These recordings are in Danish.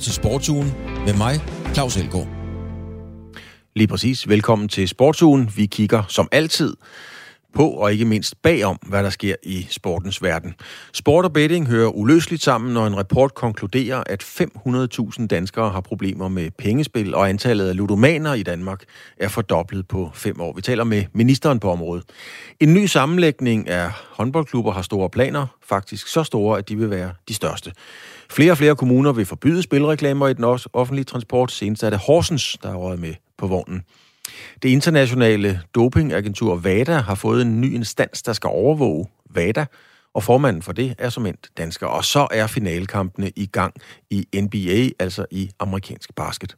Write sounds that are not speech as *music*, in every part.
til Sportsugen med mig, Claus Elgaard. Lige præcis. Velkommen til Sportsugen. Vi kigger som altid på og ikke mindst bagom, hvad der sker i sportens verden. Sport og betting hører uløseligt sammen, når en rapport konkluderer, at 500.000 danskere har problemer med pengespil, og antallet af ludomaner i Danmark er fordoblet på fem år. Vi taler med ministeren på området. En ny sammenlægning af håndboldklubber har store planer, faktisk så store, at de vil være de største. Flere og flere kommuner vil forbyde spilreklamer i den offentlige transport. Senest er det Horsens, der er røget med på vognen. Det internationale dopingagentur VADA har fået en ny instans, der skal overvåge VADA, og formanden for det er som endt dansker. Og så er finalekampene i gang i NBA, altså i amerikansk basket.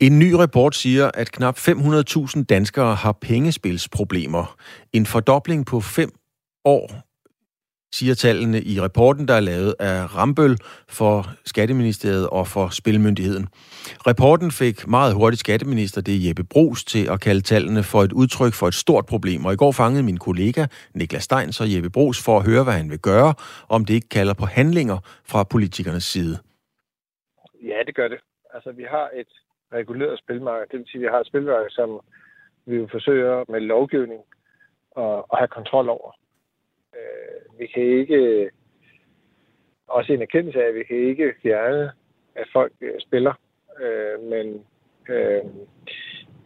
En ny rapport siger, at knap 500.000 danskere har pengespilsproblemer. En fordobling på fem år siger tallene i rapporten, der er lavet af Rambøl for Skatteministeriet og for Spilmyndigheden. Rapporten fik meget hurtigt skatteminister, det er Jeppe Brugs, til at kalde tallene for et udtryk for et stort problem. Og i går fangede min kollega Niklas Stein så Jeppe Brugs for at høre, hvad han vil gøre, om det ikke kalder på handlinger fra politikernes side. Ja, det gør det. Altså, vi har et reguleret spilmarked. Det vil sige, at vi har et spilmarked, som vi forsøger med lovgivning at, at have kontrol over. Øh, vi kan ikke, også en erkendelse af, at vi kan ikke fjerne, at folk øh, spiller, øh, men øh,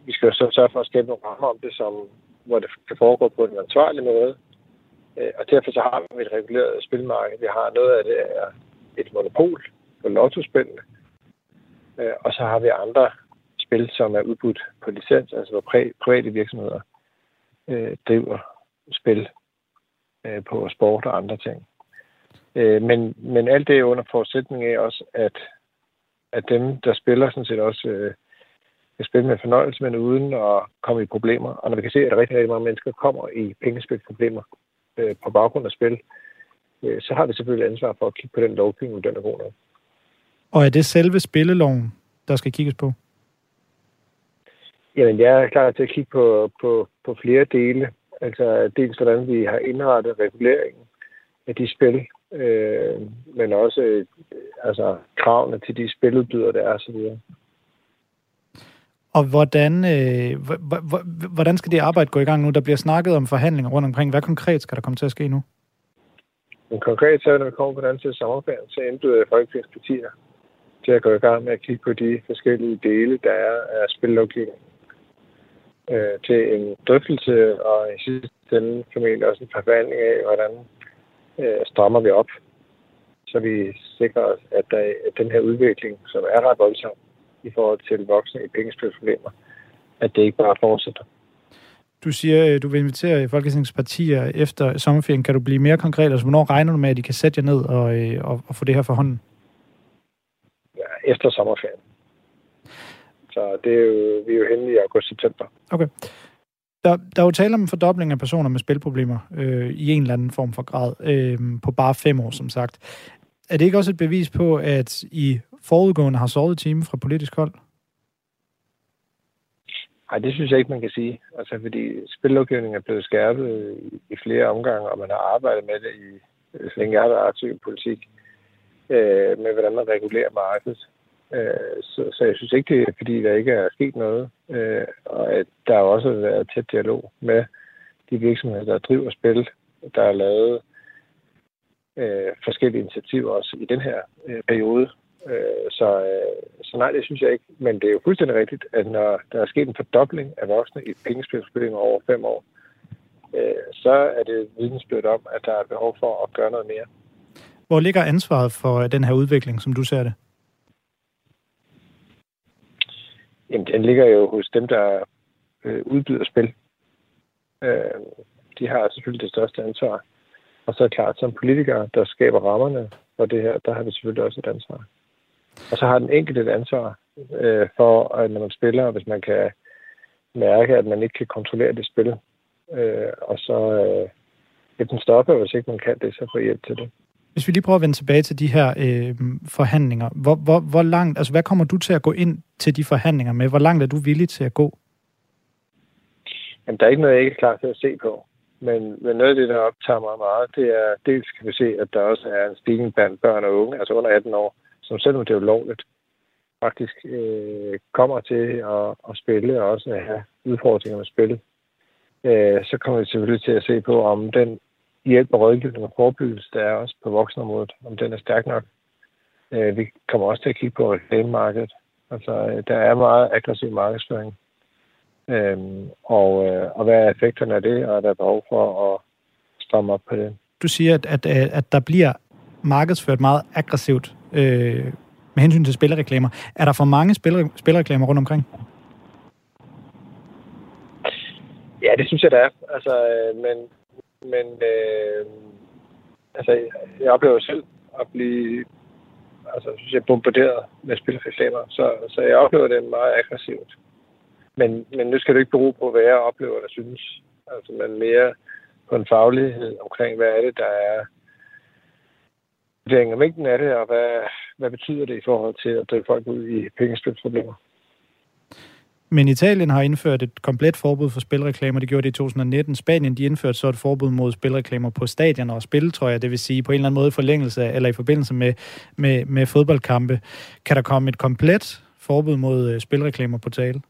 vi skal jo så sørge for at skabe nogle rammer om det, som, hvor det kan foregå på en ansvarlig måde. Øh, og derfor så har vi et reguleret spilmarked. Vi har noget af det er et monopol på lottospillene, øh, og så har vi andre spil, som er udbudt på licens, altså hvor private virksomheder øh, driver spil øh, på sport og andre ting. Øh, men, men alt det er under forudsætning af også, at, at dem, der spiller, sådan set også øh, kan spille med fornøjelse, men uden at komme i problemer. Og når vi kan se, at rigtig, rigtig mange mennesker kommer i pengespilproblemer øh, på baggrund af spil, øh, så har vi selvfølgelig ansvar for at kigge på den lovgivning, den er god nok. Og er det selve spilleloven, der skal kigges på? Jamen, jeg er klar til at kigge på, på, på flere dele. Altså dels hvordan vi har indrettet reguleringen af de spil, øh, men også øh, altså, kravene til de spiludbydere, der er osv. Og hvordan, øh, hvordan skal det arbejde gå i gang nu? Der bliver snakket om forhandlinger rundt omkring. Hvad konkret skal der komme til at ske nu? Men konkret så, når vi kommer på den til samarbejde, så indbyder jeg Folketingets partier til at gå i gang med at kigge på de forskellige dele, der er af spillovgivningen øh, til en drøftelse, og i sidste ende formentlig også en forvandling af, hvordan øh, strammer vi op, så vi sikrer os, at, der, at den her udvikling, som er ret voldsom i forhold til voksne i pengespilsproblemer, at det ikke bare fortsætter. Du siger, du vil invitere Folketingets partier efter sommerferien. Kan du blive mere konkret? Altså, hvornår regner du med, at de kan sætte jer ned og, øh, og, og få det her for hånden? Ja, efter sommerferien. Så det er jo, vi er jo henne i august-september. Okay. Der, der er jo tale om en fordobling af personer med spilproblemer øh, i en eller anden form for grad øh, på bare fem år, som sagt. Er det ikke også et bevis på, at I forudgående har sovet time fra politisk hold? Nej, det synes jeg ikke, man kan sige. Altså, fordi spillovgivningen er blevet skærpet i, i flere omgange, og man har arbejdet med det i, så længe jeg har været aktiv i politik, øh, med hvordan man regulerer markedet. Øh, så, så jeg synes ikke, det er fordi, der ikke er sket noget. Øh, og at der har også været tæt dialog med de virksomheder, der driver spil, der er lavet øh, forskellige initiativer også i den her øh, periode. Øh, så, øh, så nej, det synes jeg ikke. Men det er jo fuldstændig rigtigt, at når der er sket en fordobling af voksne i pengespilsspillinger over fem år, øh, så er det vidensbyrd om, at der er behov for at gøre noget mere. Hvor ligger ansvaret for øh, den her udvikling, som du ser det? Jamen, den ligger jo hos dem, der øh, udbyder spil. Øh, de har selvfølgelig det største ansvar. Og så er klart, som politikere, der skaber rammerne for det her, der har vi selvfølgelig også et ansvar. Og så har den enkelte et ansvar øh, for, at når man spiller, hvis man kan mærke, at man ikke kan kontrollere det spil, øh, og så øh, den stopper, hvis ikke man kan det, så få hjælp til det. Hvis vi lige prøver at vende tilbage til de her øh, forhandlinger, hvor, hvor, hvor langt, altså hvad kommer du til at gå ind til de forhandlinger med? Hvor langt er du villig til at gå? Jamen, der er ikke noget, jeg ikke er klar til at se på. Men, men noget af det, der optager mig meget, det er, dels kan vi se, at der også er en stigning blandt børn og unge, altså under 18 år, som selvom det er ulovligt, faktisk øh, kommer til at, at spille og også have udfordringer med spil. Øh, så kommer vi selvfølgelig til at se på, om den hjælp og rådgivning og forebyggelse, der er også på voksenområdet, om den er stærk nok. Øh, vi kommer også til at kigge på reklamemarkedet. Altså, øh, der er meget aggressiv markedsføring. Øh, og, øh, og hvad er effekterne af det, og er der behov for at stramme op på det? Du siger, at, at, at der bliver markedsført meget aggressivt øh, med hensyn til spilreklamer. Er der for mange spil, spilreklamer rundt omkring? Ja, det synes jeg, der er. Altså, øh, men men øh, altså, jeg oplever selv at blive altså, synes jeg, bombarderet med spilreklamer. Så, så jeg oplever det meget aggressivt. Men, men nu skal det ikke bero på, hvad jeg oplever eller synes. Altså, men mere på en faglighed omkring, hvad er det, der er vurderingen af mængden af det, og hvad, hvad betyder det i forhold til at drive folk ud i pengespilsproblemer. Men Italien har indført et komplet forbud for spilreklamer. Det gjorde det i 2019. Spanien de indførte så et forbud mod spilreklamer på stadioner og spiltrøjer, det vil sige på en eller anden måde i forlængelse eller i forbindelse med, med, med fodboldkampe. Kan der komme et komplet forbud mod øh, spilreklamer på tale?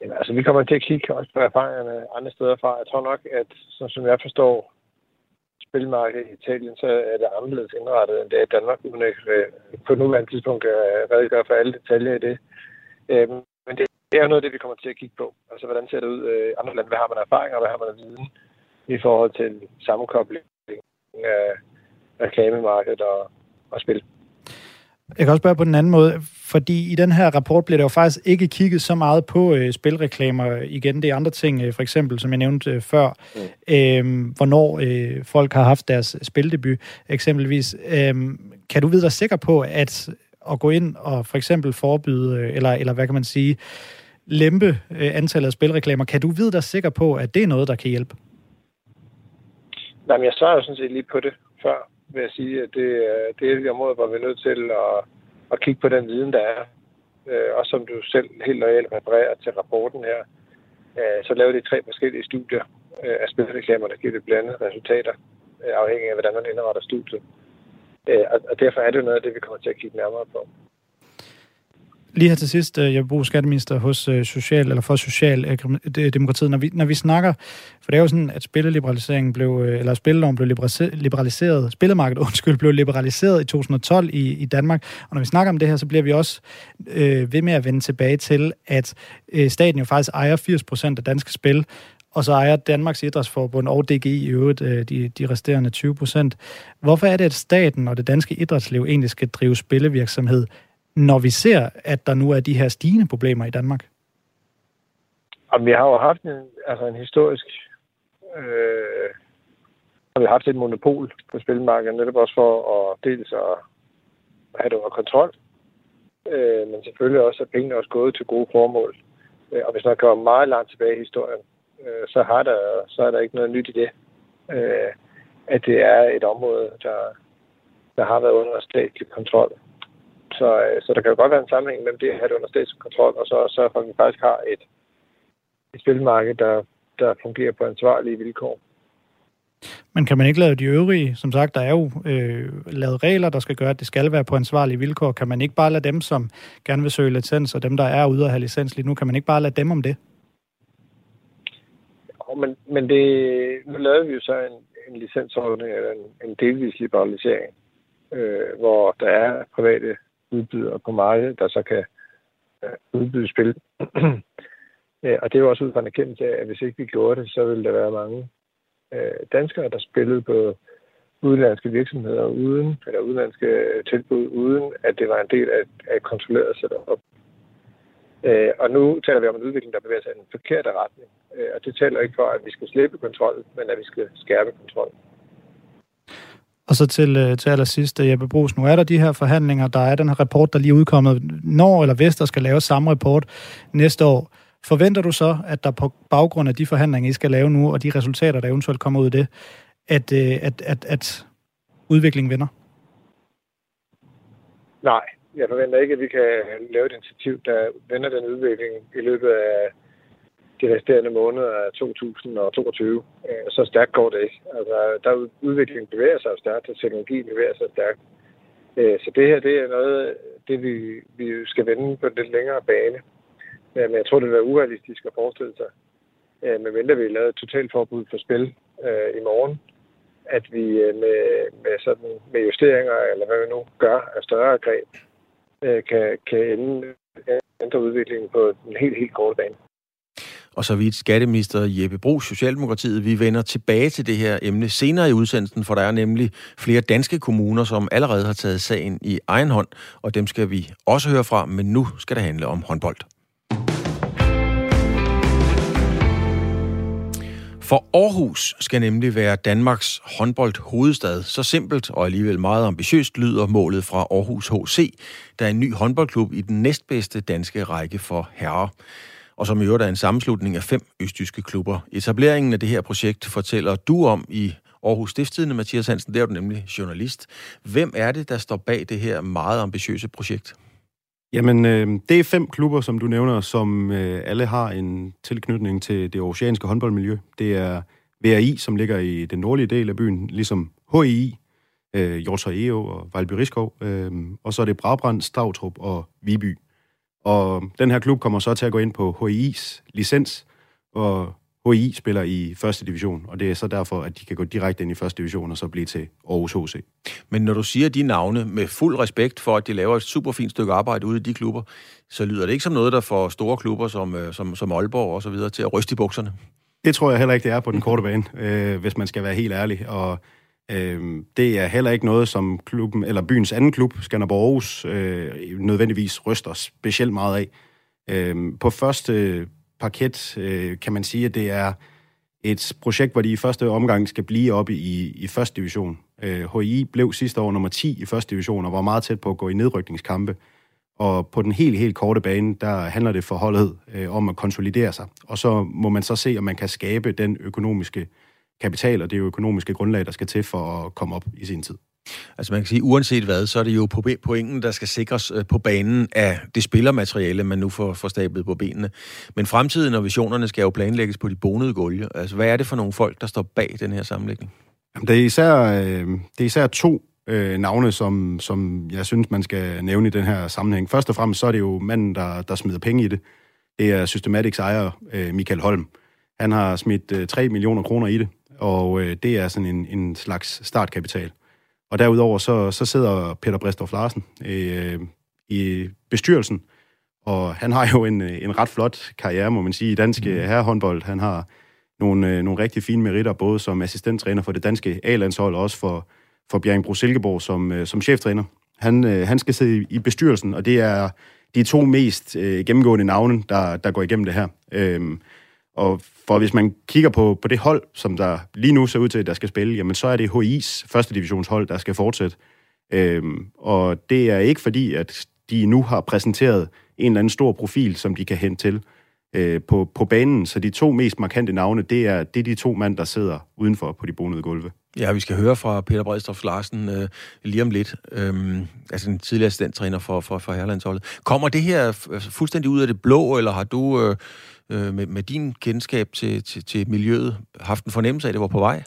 Jamen, altså, vi kommer til at kigge også på erfaringerne andre steder fra. Jeg tror nok, at som, som jeg forstår spilmarkedet i Italien, så er det anderledes indrettet, end det er i Danmark, uden at øh, på nuværende tidspunkt øh, redegøre for alle detaljer i det. Øh, men det er jo noget af det, vi kommer til at kigge på. Altså, hvordan ser det ud øh, i andre lande? Hvad har man erfaring, og hvad har man af viden i forhold til sammenkobling af reklamemarkedet og, og spil? Jeg kan også spørge på den anden måde, fordi i den her rapport bliver der jo faktisk ikke kigget så meget på øh, spilreklamer igen. Det er andre ting, øh, for eksempel, som jeg nævnte øh, før, mm. øh, hvornår øh, folk har haft deres spildebut, eksempelvis. Øh, kan du vide dig sikker på, at at gå ind og for eksempel forbyde, øh, eller, eller hvad kan man sige, lempe øh, antallet af spilreklamer. Kan du vide dig sikker på, at det er noget, der kan hjælpe? Nej, men jeg svarer jo sådan set lige på det før, ved at sige, at det, øh, det er et område, hvor vi er nødt til at, at kigge på den viden, der er. Og som du selv helt lojalt refererer til rapporten her, så laver de tre forskellige studier af spilreklamer, der giver det blandede resultater, afhængig af, hvordan man indretter studiet. Øh, og derfor er det noget af det, vi kommer til at kigge nærmere på. Lige her til sidst, øh, jeg bruger skatteminister hos øh, Social, eller for Social øh, Demokratiet. Når vi, når vi snakker, for det er jo sådan, at spilleliberaliseringen blev, eller spilleloven blev liberaliseret, spillemarkedet, *laughs* undskyld, blev liberaliseret i 2012 i, i Danmark. Og når vi snakker om det her, så bliver vi også øh, ved med at vende tilbage til, at øh, staten jo faktisk ejer 80% af danske spil, og så ejer Danmarks Idrætsforbund og DGI i øvrigt øh, de, de resterende 20 procent. Hvorfor er det, at staten og det danske idrætsliv egentlig skal drive spillevirksomhed, når vi ser, at der nu er de her stigende problemer i Danmark? Jamen, vi har jo haft en, altså en historisk... Øh, har vi haft et monopol på spilmarkedet, netop også for at dels at have det under kontrol, øh, men selvfølgelig også, at pengene også gået til gode formål. Øh, og hvis man kommer meget langt tilbage i historien, øh, så, har der, så er der ikke noget nyt i det. Øh, at det er et område, der, der har været under statlig kontrol. Så, øh, så der kan jo godt være en sammenhæng mellem det at have det under statlig kontrol, og så sørge for, at vi faktisk har et, et spilmarked, der, der fungerer på ansvarlige vilkår. Men kan man ikke lave de øvrige? Som sagt, der er jo øh, lavet regler, der skal gøre, at det skal være på ansvarlige vilkår. Kan man ikke bare lade dem, som gerne vil søge licens, og dem, der er ude og have licens lige nu, kan man ikke bare lade dem om det? Men, men det, nu lavede vi jo så en, en licensordning, eller en, en delvis liberalisering, øh, hvor der er private udbydere på markedet, der så kan øh, udbyde spil. ja, *clears throat* øh, og det er jo også ud fra en erkendelse af, at hvis ikke vi gjorde det, så ville der være mange øh, danskere, der spillede på udenlandske virksomheder uden, eller udenlandske tilbud, uden at det var en del af, af et kontrolleret setup. Øh, og nu taler vi om en udvikling, der bevæger sig i en forkert retning. Øh, og det taler ikke for, at vi skal slippe kontrollen, men at vi skal skærpe kontrollen. Og så til, øh, til allersidst, øh, Jeppe Brugs, nu er der de her forhandlinger, der er den her rapport, der lige er udkommet. Når eller hvis der skal lave samme rapport næste år, forventer du så, at der på baggrund af de forhandlinger, I skal lave nu, og de resultater, der eventuelt kommer ud af det, at, at, at, at udviklingen vinder? Nej, jeg forventer ikke, at vi kan lave et initiativ, der vender den udvikling i løbet af de resterende måneder af 2022. Øh, så stærkt går det ikke. Altså, der udviklingen bevæger sig stærkt, og teknologien bevæger sig stærkt. Øh, så det her, det er noget, det vi, vi skal vende på en lidt længere bane. Øh, men jeg tror, det vil være urealistisk at forestille sig, medmindre vi lavede et totalt forbud for spil i morgen, at vi med, med, sådan, med justeringer, eller hvad vi nu gør af større greb, Øh, kan, kan ende, ændre udviklingen på den helt, helt korte bane. Og så vidt skatteminister Jeppe Brugs, Socialdemokratiet. Vi vender tilbage til det her emne senere i udsendelsen, for der er nemlig flere danske kommuner, som allerede har taget sagen i egen hånd, og dem skal vi også høre fra, men nu skal det handle om håndbold. For Aarhus skal nemlig være Danmarks håndboldhovedstad. Så simpelt og alligevel meget ambitiøst lyder målet fra Aarhus HC, der er en ny håndboldklub i den næstbedste danske række for herrer og som i øvrigt er en sammenslutning af fem østtyske klubber. Etableringen af det her projekt fortæller du om i Aarhus Stiftstidende, Mathias Hansen, der er du nemlig journalist. Hvem er det, der står bag det her meget ambitiøse projekt? Jamen, øh, det er fem klubber, som du nævner, som øh, alle har en tilknytning til det oceanske håndboldmiljø. Det er VRI, som ligger i den nordlige del af byen, ligesom HII, øh, Jorsa EO og Valby Riskov, øh, og så er det Brabrand, Stavtrup og Viby. Og den her klub kommer så til at gå ind på HII's licens, og HI spiller i første division, og det er så derfor, at de kan gå direkte ind i første division og så blive til Aarhus HC. Men når du siger de navne med fuld respekt for, at de laver et super fint stykke arbejde ude i de klubber, så lyder det ikke som noget, der får store klubber som, øh, som, som Aalborg og så videre til at ryste i bukserne? Det tror jeg heller ikke, det er på den korte bane, øh, hvis man skal være helt ærlig. Og Øh, det er heller ikke noget, som klubben, eller byens anden klub, Skanderborg Aarhus, øh, nødvendigvis ryster specielt meget af. Øh, på første parket øh, kan man sige, at det er et projekt, hvor de i første omgang skal blive oppe i, i første division. Øh, HI blev sidste år nummer 10 i første division, og var meget tæt på at gå i nedrykningskampe. Og på den helt, helt korte bane, der handler det for holdet øh, om at konsolidere sig. Og så må man så se, om man kan skabe den økonomiske kapital og det økonomiske grundlag, der skal til for at komme op i sin tid. Altså man kan sige, uanset hvad, så er det jo på pointen, der skal sikres øh, på banen af det spillermateriale, man nu får, får stablet på benene. Men fremtiden og visionerne skal jo planlægges på de bonede gulje. Altså hvad er det for nogle folk, der står bag den her sammenlægning? Det er især, øh, det er især to øh, navne, som, som jeg synes, man skal nævne i den her sammenhæng. Først og fremmest så er det jo manden, der, der smider penge i det. Det er Systematics ejer, øh, Michael Holm. Han har smidt øh, 3 millioner kroner i det, og øh, det er sådan en, en slags startkapital. Og derudover så, så sidder Peter Brestorff Larsen øh, i bestyrelsen, og han har jo en, en ret flot karriere, må man sige, i dansk mm. herrehåndbold. Han har nogle, øh, nogle rigtig fine meritter, både som assistenttræner for det danske A-landshold, og også for, for Bjerringbro Silkeborg som, øh, som cheftræner. Han, øh, han skal sidde i bestyrelsen, og det er de to mest øh, gennemgående navne, der, der går igennem det her. Øh, og for hvis man kigger på, på det hold, som der lige nu ser ud til, at der skal spille, jamen så er det HI's første divisionshold, der skal fortsætte. Øhm, og det er ikke fordi, at de nu har præsenteret en eller anden stor profil, som de kan hente til øh, på, på banen. Så de to mest markante navne, det er, det er de to mand, der sidder udenfor på de bonede gulve. Ja, vi skal høre fra Peter Bredstof Larsen øh, lige om lidt, øh, altså en tidligere assistenttræner for, for, for Herlandsholdet. Kommer det her fuldstændig ud af det blå, eller har du øh, øh, med, med din kendskab til, til, til miljøet haft en fornemmelse af, at det var på vej?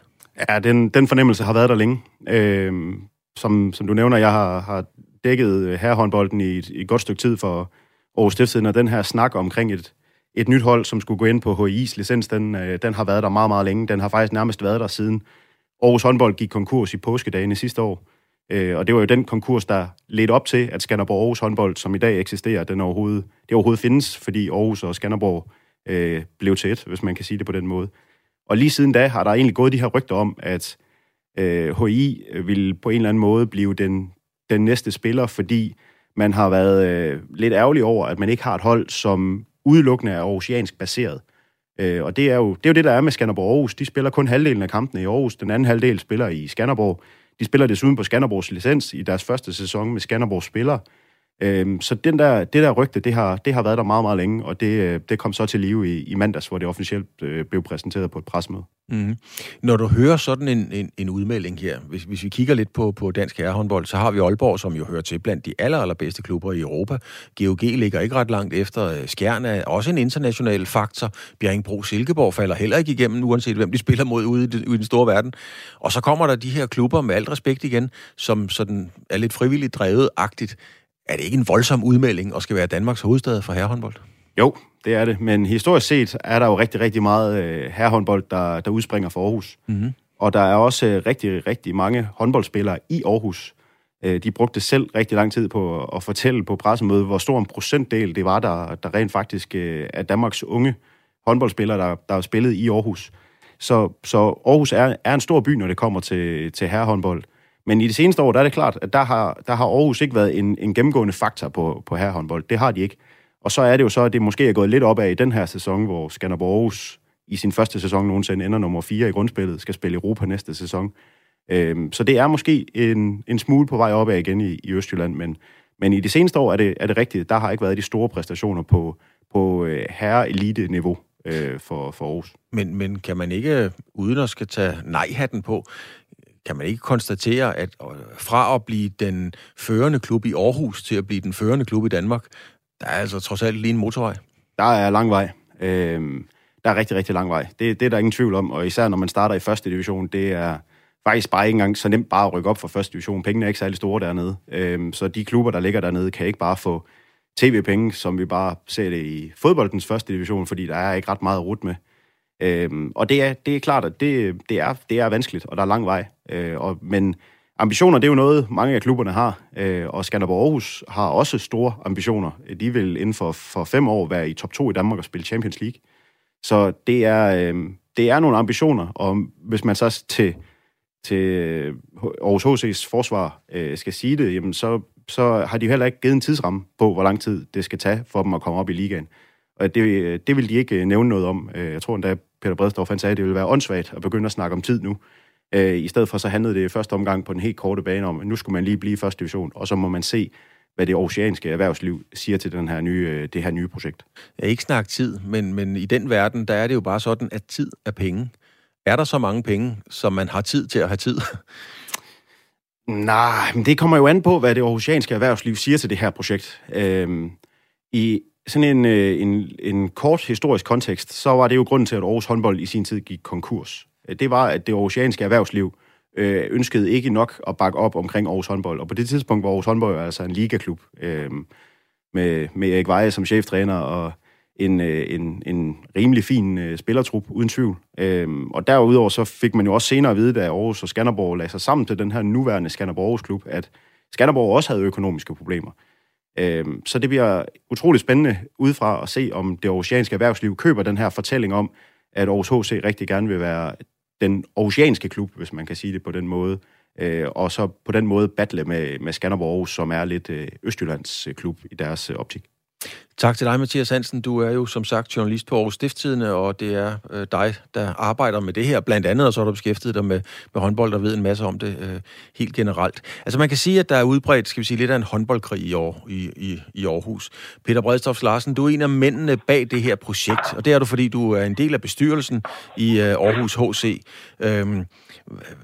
Ja, den, den fornemmelse har været der længe. Øh, som, som du nævner, jeg har, har dækket øh, herrehåndbolden i et, i et godt stykke tid for Aarhus Stiftsiden, og den her snak omkring et, et nyt hold, som skulle gå ind på HI's licens, den, øh, den har været der meget, meget længe. Den har faktisk nærmest været der siden Aarhus håndbold gik konkurs i påskedagene sidste år. Øh, og det var jo den konkurs, der ledte op til, at Skanderborg Aarhus håndbold, som i dag eksisterer, den overhovedet, det overhovedet findes, fordi Aarhus og Skanderborg øh, blev til et, hvis man kan sige det på den måde. Og lige siden da har der egentlig gået de her rygter om, at øh, HI vil på en eller anden måde blive den, den næste spiller, fordi man har været øh, lidt ærgerlig over, at man ikke har et hold, som udelukkende er oceansk baseret. Øh, og det er, jo, det er jo det, der er med Skanderborg Aarhus. De spiller kun halvdelen af kampene i Aarhus. Den anden halvdel spiller i Skanderborg. De spiller desuden på Skanderborgs licens i deres første sæson med Skanderborgs spillere. Øhm, så den der, det der rygte, det har, det har været der meget, meget længe, og det, øh, det kom så til live i, i mandags, hvor det officielt øh, blev præsenteret på et presmøde. Mm. Når du hører sådan en, en, en udmelding her, hvis, hvis vi kigger lidt på, på dansk herrehåndbold, så har vi Aalborg, som jo hører til blandt de aller, allerbedste klubber i Europa. GOG ligger ikke ret langt efter. Øh, Skjern er også en international faktor. Bjerringbro Silkeborg falder heller ikke igennem, uanset hvem de *laughs* spiller mod ude i, den, ude i den store verden. Og så kommer der de her klubber, med alt respekt igen, som sådan er lidt frivilligt drevet-agtigt. Er det ikke en voldsom udmelding at skal være Danmarks hovedstad for herrehåndbold? Jo, det er det. Men historisk set er der jo rigtig, rigtig meget øh, herrehåndbold, der, der udspringer fra Aarhus. Mm-hmm. Og der er også øh, rigtig, rigtig mange håndboldspillere i Aarhus. Øh, de brugte selv rigtig lang tid på at fortælle på pressemødet, hvor stor en procentdel det var, der, der rent faktisk øh, er Danmarks unge håndboldspillere, der, der er spillet i Aarhus. Så, så Aarhus er, er en stor by, når det kommer til, til herrehåndbold. Men i de seneste år, der er det klart, at der har, der har Aarhus ikke været en, en gennemgående faktor på, på herrehåndbold. Det har de ikke. Og så er det jo så, at det måske er gået lidt op af i den her sæson, hvor Skanderborg Aarhus i sin første sæson nogensinde ender nummer 4 i grundspillet, skal spille Europa næste sæson. Øhm, så det er måske en, en smule på vej opad igen i, i Østjylland, men, men i de seneste år er det, er det rigtigt. Der har ikke været de store præstationer på, på øh, herre-elite-niveau øh, for, for Aarhus. Men, men kan man ikke, øh, uden at skal tage nej-hatten på, kan man ikke konstatere, at fra at blive den førende klub i Aarhus til at blive den førende klub i Danmark, der er altså trods alt lige en motorvej? Der er lang vej. Øhm, der er rigtig, rigtig lang vej. Det, det er der ingen tvivl om, og især når man starter i første division, det er faktisk bare ikke engang så nemt bare at rykke op fra første division. Pengene er ikke særlig store dernede. Øhm, så de klubber, der ligger dernede, kan ikke bare få tv-penge, som vi bare ser det i fodboldens første division, fordi der er ikke ret meget rut med. Øhm, og det er, det er klart, at det, det, er, det er vanskeligt, og der er lang vej. Øh, og, men ambitioner, det er jo noget, mange af klubberne har, øh, og Skanderborg Aarhus har også store ambitioner. De vil inden for, for fem år være i top 2 i Danmark og spille Champions League. Så det er, øh, det er nogle ambitioner, og hvis man så til, til øh, Aarhus HC's forsvar øh, skal sige det, jamen så, så har de heller ikke givet en tidsramme på, hvor lang tid det skal tage for dem at komme op i ligaen. Og det, øh, det vil de ikke øh, nævne noget om. Jeg tror endda, Peter Bredstorff han sagde, at det ville være åndssvagt at begynde at snakke om tid nu. Øh, I stedet for så handlede det i første omgang på den helt korte bane om, at nu skulle man lige blive i første division, og så må man se, hvad det oceanske erhvervsliv siger til den her nye, øh, det her nye projekt. Jeg ikke snakke tid, men, men i den verden, der er det jo bare sådan, at tid er penge. Er der så mange penge, som man har tid til at have tid? *laughs* Nej, men det kommer jo an på, hvad det oceanske erhvervsliv siger til det her projekt. Øhm, I sådan en, øh, en, en kort historisk kontekst, så var det jo grunden til, at Aarhus håndbold i sin tid gik konkurs øh, det var, at det oceanske erhvervsliv øh, ønskede ikke nok at bakke op omkring Aarhus håndbold. Og på det tidspunkt var Aarhus håndbold altså en ligaklub øh, med, med Erik Veje som cheftræner og en, øh, en, en rimelig fin øh, spillertrup, uden tvivl. Øh, og derudover så fik man jo også senere at vide, da Aarhus og Skanderborg lagde sig sammen til den her nuværende Skanderborg Aarhus klub, at Skanderborg også havde økonomiske problemer. Øh, så det bliver utroligt spændende udefra at se, om det oceanske erhvervsliv køber den her fortælling om, at Aarhus HC rigtig gerne vil være den oceanske klub, hvis man kan sige det på den måde, øh, og så på den måde battle med, med Skanderborg Aarhus, som er lidt øh, Østjyllands øh, klub i deres optik. Tak til dig, Mathias Hansen. Du er jo som sagt journalist på Aarhus Stifttidene, og det er øh, dig, der arbejder med det her blandt andet, og så har du beskæftiget dig med, med håndbold og ved en masse om det øh, helt generelt. Altså man kan sige, at der er udbredt, skal vi sige, lidt af en håndboldkrig i, år, i, i, i Aarhus. Peter Bredstof Larsen, du er en af mændene bag det her projekt, og det er du, fordi du er en del af bestyrelsen i øh, Aarhus HC. Øh,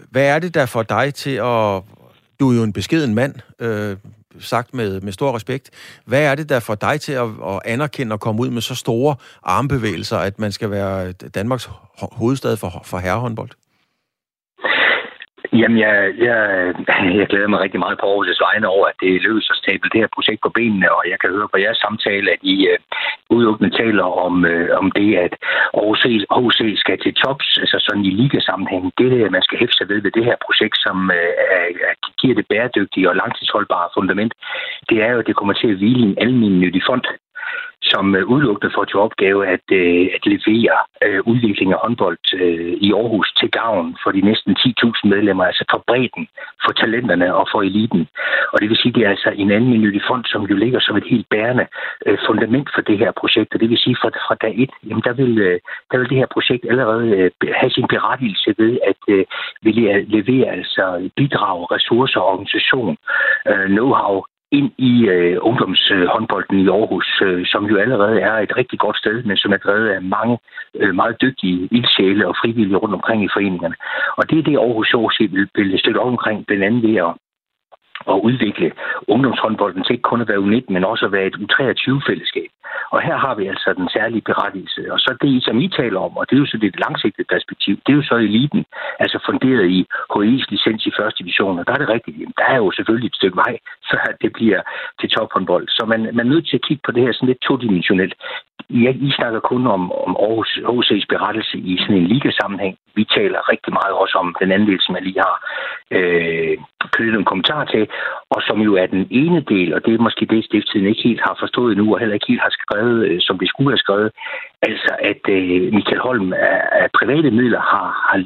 hvad er det der for dig til at... Du er jo en beskeden mand, øh, sagt med, med stor respekt. Hvad er det, der får dig til at, at anerkende og komme ud med så store armbevægelser, at man skal være Danmarks hovedstad for, for herrehåndbold? Jamen, jeg, jeg, jeg glæder mig rigtig meget på Aarhus' vegne over, at det lykkes at stable det her projekt på benene, og jeg kan høre på jeres samtale, at I øh, udelukkende taler om, øh, om det, at Aarhus HC skal til tops, altså sådan i ligasammenhæng. Det, det, man skal hæfte sig ved ved det her projekt, som uh, giver det bæredygtige og langtidsholdbare fundament, det er jo, at det kommer til at hvile i en almindelig fond som øh, udelukkende får til opgave at, øh, at levere øh, udvikling af håndbold øh, i Aarhus til gavn for de næsten 10.000 medlemmer, altså for bredden, for talenterne og for eliten. Og det vil sige, at det er altså en almindelig fond, som jo ligger som et helt bærende øh, fundament for det her projekt. Og det vil sige, at fra, fra dag et, jamen der, vil, øh, der vil det her projekt allerede øh, have sin berettigelse ved at øh, vil levere altså bidrag, ressourcer, organisation, øh, know-how ind i øh, ungdomshåndbolden i Aarhus, øh, som jo allerede er et rigtig godt sted, men som er drevet af mange øh, meget dygtige ildsjæle og frivillige rundt omkring i foreningerne. Og det er det, Aarhus Aarhus vil, vil støtte op omkring, blandt andet ved at at udvikle ungdomshåndbolden til ikke kun at være U19, men også at være et U23-fællesskab. Og her har vi altså den særlige berettigelse. Og så det, som I taler om, og det er jo så det langsigtede perspektiv, det er jo så eliten, altså funderet i HI's licens i første division. Og der er det rigtigt, jamen, der er jo selvfølgelig et stykke vej, *laughs* før det bliver til tophåndbold. Så man, man er nødt til at kigge på det her sådan lidt todimensionelt. I, I snakker kun om, om Aarhus HC's berettelse i sådan en ligasammenhæng. Vi taler rigtig meget også om den anden del, som jeg lige har øh, knyttet en kommentar til, og som jo er den ene del, og det er måske det, stiftstiden ikke helt har forstået endnu, og heller ikke helt har skrevet, øh, som det skulle have skrevet. Altså, at øh, Michael Holm af, af private midler har, har,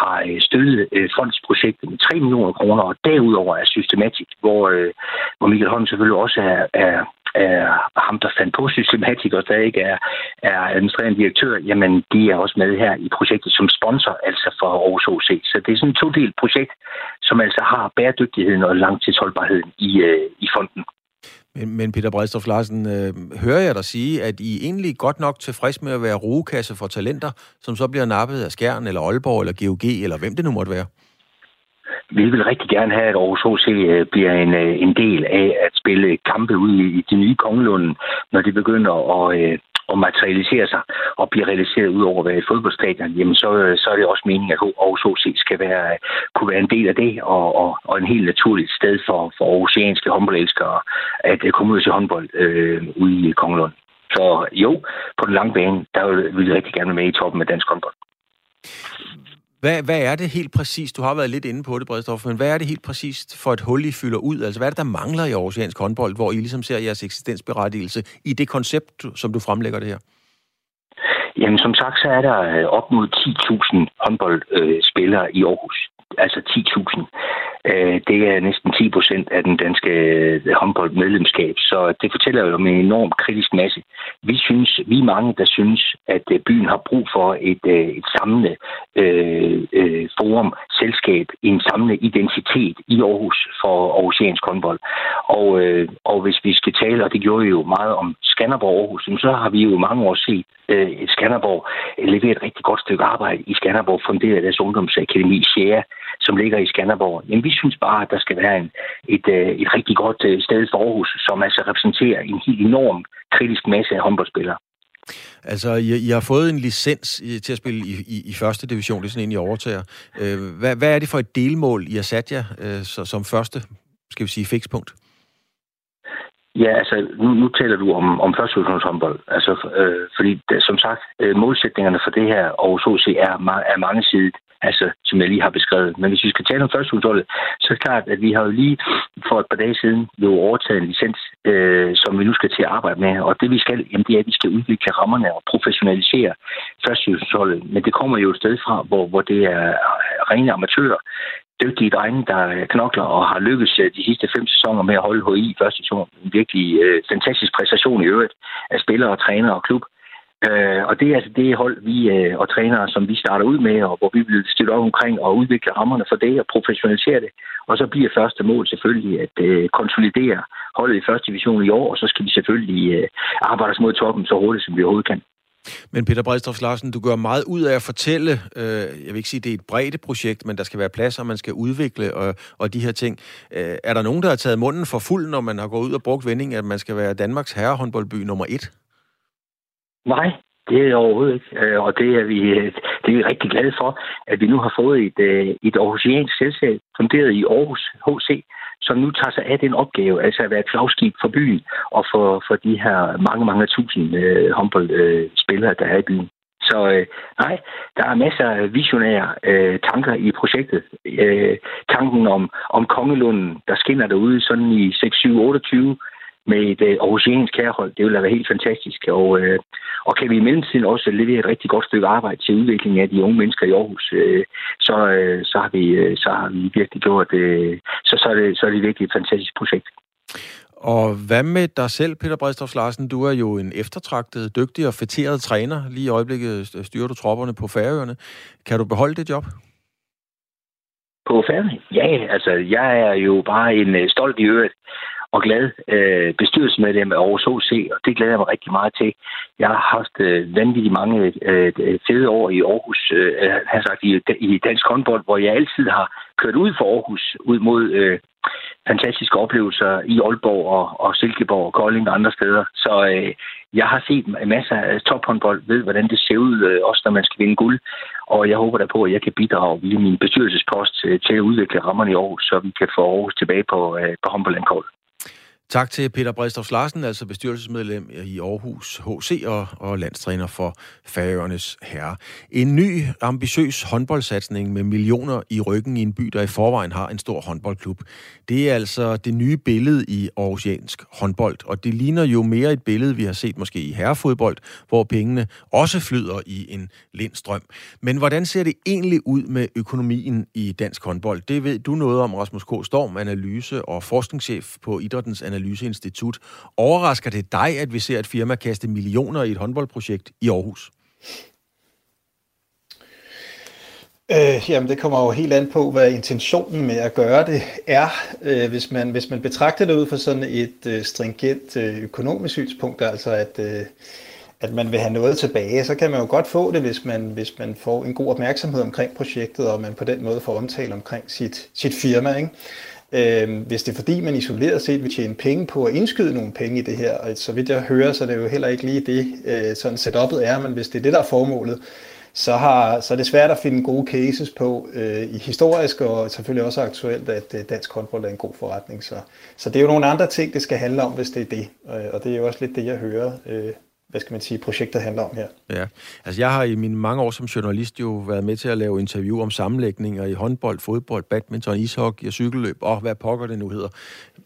har øh, støttet øh, fondsprojektet med 3 millioner kroner, og derudover er systematisk, hvor, øh, hvor Michael Holm selvfølgelig også er, er, er ham, der fandt på systematik, og der ikke er, er administrerende direktør, jamen de er også med her i projektet som sponsor, altså for Aarhus OC. Så det er sådan et todelt projekt, som altså har bæredygtigheden og langtidsholdbarheden i, øh, i fonden. Men, men Peter Bredstof Larsen, øh, hører jeg dig sige, at I egentlig godt nok tilfreds med at være rugekasse for talenter, som så bliver nappet af Skjern, eller Aalborg, eller GOG, eller hvem det nu måtte være? Vi vil rigtig gerne have, at Aarhus HC øh, bliver en, øh, en del af at spille kampe ud i de nye kongelunde, når de begynder at, og at materialisere sig og blive realiseret ud over at være et fodboldstadion, jamen så, så er det også meningen, at Aarhus HC skal være, kunne være en del af det, og, og, og en helt naturligt sted for, for aarhusianske håndboldelskere at komme ud til håndbold øh, ude i Kongelund. Så jo, på den lange bane, der vil vi rigtig gerne være med i toppen af dansk håndbold. Hvad, hvad er det helt præcist? Du har været lidt inde på det, Bredstof, men hvad er det helt præcist for et hul, I fylder ud? Altså, hvad er det, der mangler i Aarhusiansk håndbold, hvor I ligesom ser jeres eksistensberettigelse i det koncept, som du fremlægger det her? Jamen, som sagt, så er der øh, op mod 10.000 håndboldspillere øh, i Aarhus. Altså 10.000. Øh, det er næsten 10 procent af den danske øh, håndboldmedlemskab, så det fortæller jo om en enorm kritisk masse. Vi synes, vi er mange, der synes, at øh, byen har brug for et, øh, et samlende øh, øh, forum, selskab, en samlende identitet i Aarhus for Aarhusiansk håndbold. Og, øh, og hvis vi skal tale, og det gjorde vi jo meget om Skanderborg Aarhus, så har vi jo mange år set øh, Skanderborg levere et rigtig godt stykke arbejde i Skanderborg, funderet deres ungdomsakademi Sjære, som ligger i Skanderborg. Men vi synes bare, at der skal være en, et, øh, et rigtig godt øh, sted for Aarhus, som altså repræsenterer en helt enorm kritisk masse af håndboldspillere. Altså, I, I har fået en licens til at spille i, i, i første division, det er sådan en, I overtager. Øh, hvad, hvad er det for et delmål, I har sat jer øh, så, som første, skal vi sige, fikspunkt? Ja, altså, nu, nu taler du om, om første håndbold. Altså, øh, fordi, som sagt, øh, målsætningerne for det her Aarhus HC er, er mange sider altså, som jeg lige har beskrevet. Men hvis vi skal tale om førstehusholdet, så er det klart, at vi har jo lige for et par dage siden jo overtaget en licens, øh, som vi nu skal til at arbejde med. Og det vi skal, jamen, det er, at vi skal udvikle rammerne og professionalisere førstehusholdet. Men det kommer jo et sted fra, hvor, hvor det er rene amatører, dygtige drenge, der knokler og har lykkes øh, de sidste fem sæsoner med at holde HI i første sæson. En virkelig øh, fantastisk præstation i øvrigt af spillere, træner og klub. Øh, og det er altså det hold, vi øh, og trænere, som vi starter ud med, og hvor vi vil stille op omkring og udvikle rammerne for det og professionalisere det. Og så bliver første mål selvfølgelig at øh, konsolidere holdet i første division i år, og så skal vi selvfølgelig øh, arbejde os mod toppen så hurtigt, som vi overhovedet kan. Men Peter Bredstorff Larsen, du gør meget ud af at fortælle, øh, jeg vil ikke sige, at det er et bredt projekt, men der skal være plads, og man skal udvikle og, og de her ting. Øh, er der nogen, der har taget munden for fuld, når man har gået ud og brugt vending, at man skal være Danmarks herrehåndboldby nummer et? Nej, det er overhovedet ikke. Øh, og det er, vi, øh, det er vi rigtig glade for, at vi nu har fået et, øh, et aarhusiansk selskab, funderet i Aarhus HC, som nu tager sig af den opgave, altså at være et flagskib for byen og for, for de her mange, mange tusind øh, håndboldspillere, der er i byen. Så øh, nej, der er masser af visionære øh, tanker i projektet. Øh, tanken om, om Kongelunden, der skinner derude sådan i 6, 7, 28 med et øh, aarhusiansk kærhold. Det vil være helt fantastisk. Og, øh, og kan vi i mellemtiden også levere et rigtig godt stykke arbejde til udvikling af de unge mennesker i Aarhus, øh, så, øh, så, har vi, øh, så har vi virkelig gjort øh, så, så, er det, så er det virkelig et fantastisk projekt. Og hvad med dig selv, Peter Bredstof Larsen? Du er jo en eftertragtet, dygtig og fætteret træner. Lige i øjeblikket styrer du tropperne på Færøerne. Kan du beholde det job? På Færøerne? Ja, altså jeg er jo bare en uh, stolt i øvrigt og glad øh, bestyrelsesmedlem af Aarhus HC, og det glæder jeg mig rigtig meget til. Jeg har haft øh, vanvittigt mange øh, fede år i Aarhus, øh, har sagt, i, i dansk håndbold, hvor jeg altid har kørt ud for Aarhus, ud mod øh, fantastiske oplevelser i Aalborg og, og Silkeborg og Kolding og andre steder. Så øh, jeg har set masser af tophåndbold, ved hvordan det ser ud, øh, også når man skal vinde guld. Og jeg håber da på, at jeg kan bidrage via min bestyrelsespost til, til at udvikle rammerne i Aarhus, så vi kan få Aarhus tilbage på, øh, på håndboldlandkortet. Tak til Peter Bredstof Larsen, altså bestyrelsesmedlem i Aarhus HC og, og landstræner for Færøernes Herre. En ny, ambitiøs håndboldsatsning med millioner i ryggen i en by, der i forvejen har en stor håndboldklub. Det er altså det nye billede i aarhusiansk håndbold, og det ligner jo mere et billede, vi har set måske i herrefodbold, hvor pengene også flyder i en lindstrøm. Men hvordan ser det egentlig ud med økonomien i dansk håndbold? Det ved du noget om, Rasmus K. Storm, analyse- og forskningschef på Idrættens Analyseinstitut. Overrasker det dig, at vi ser et firma kaste millioner i et håndboldprojekt i Aarhus? Øh, jamen, det kommer jo helt an på, hvad intentionen med at gøre det er. Øh, hvis, man, hvis man betragter det ud fra sådan et øh, stringent øh, økonomisk synspunkt, altså at, øh, at man vil have noget tilbage, så kan man jo godt få det, hvis man, hvis man får en god opmærksomhed omkring projektet, og man på den måde får omtale omkring sit, sit firma. Ikke? Øh, hvis det er fordi, man isoleret set vil tjene penge på at indskyde nogle penge i det her, og så vidt jeg hører, så er det jo heller ikke lige det, øh, sådan setup'et er, men hvis det er det, der er formålet, så, har, så er det svært at finde gode cases på øh, i historisk og selvfølgelig også aktuelt, at øh, dansk håndbold er en god forretning. Så, så det er jo nogle andre ting, det skal handle om, hvis det er det. Øh, og det er jo også lidt det, jeg hører øh, hvad skal man sige, projektet handler om her. Ja, altså jeg har i mine mange år som journalist jo været med til at lave interview om sammenlægninger i håndbold, fodbold, badminton, ishockey og cykelløb, og hvad pokker det nu hedder.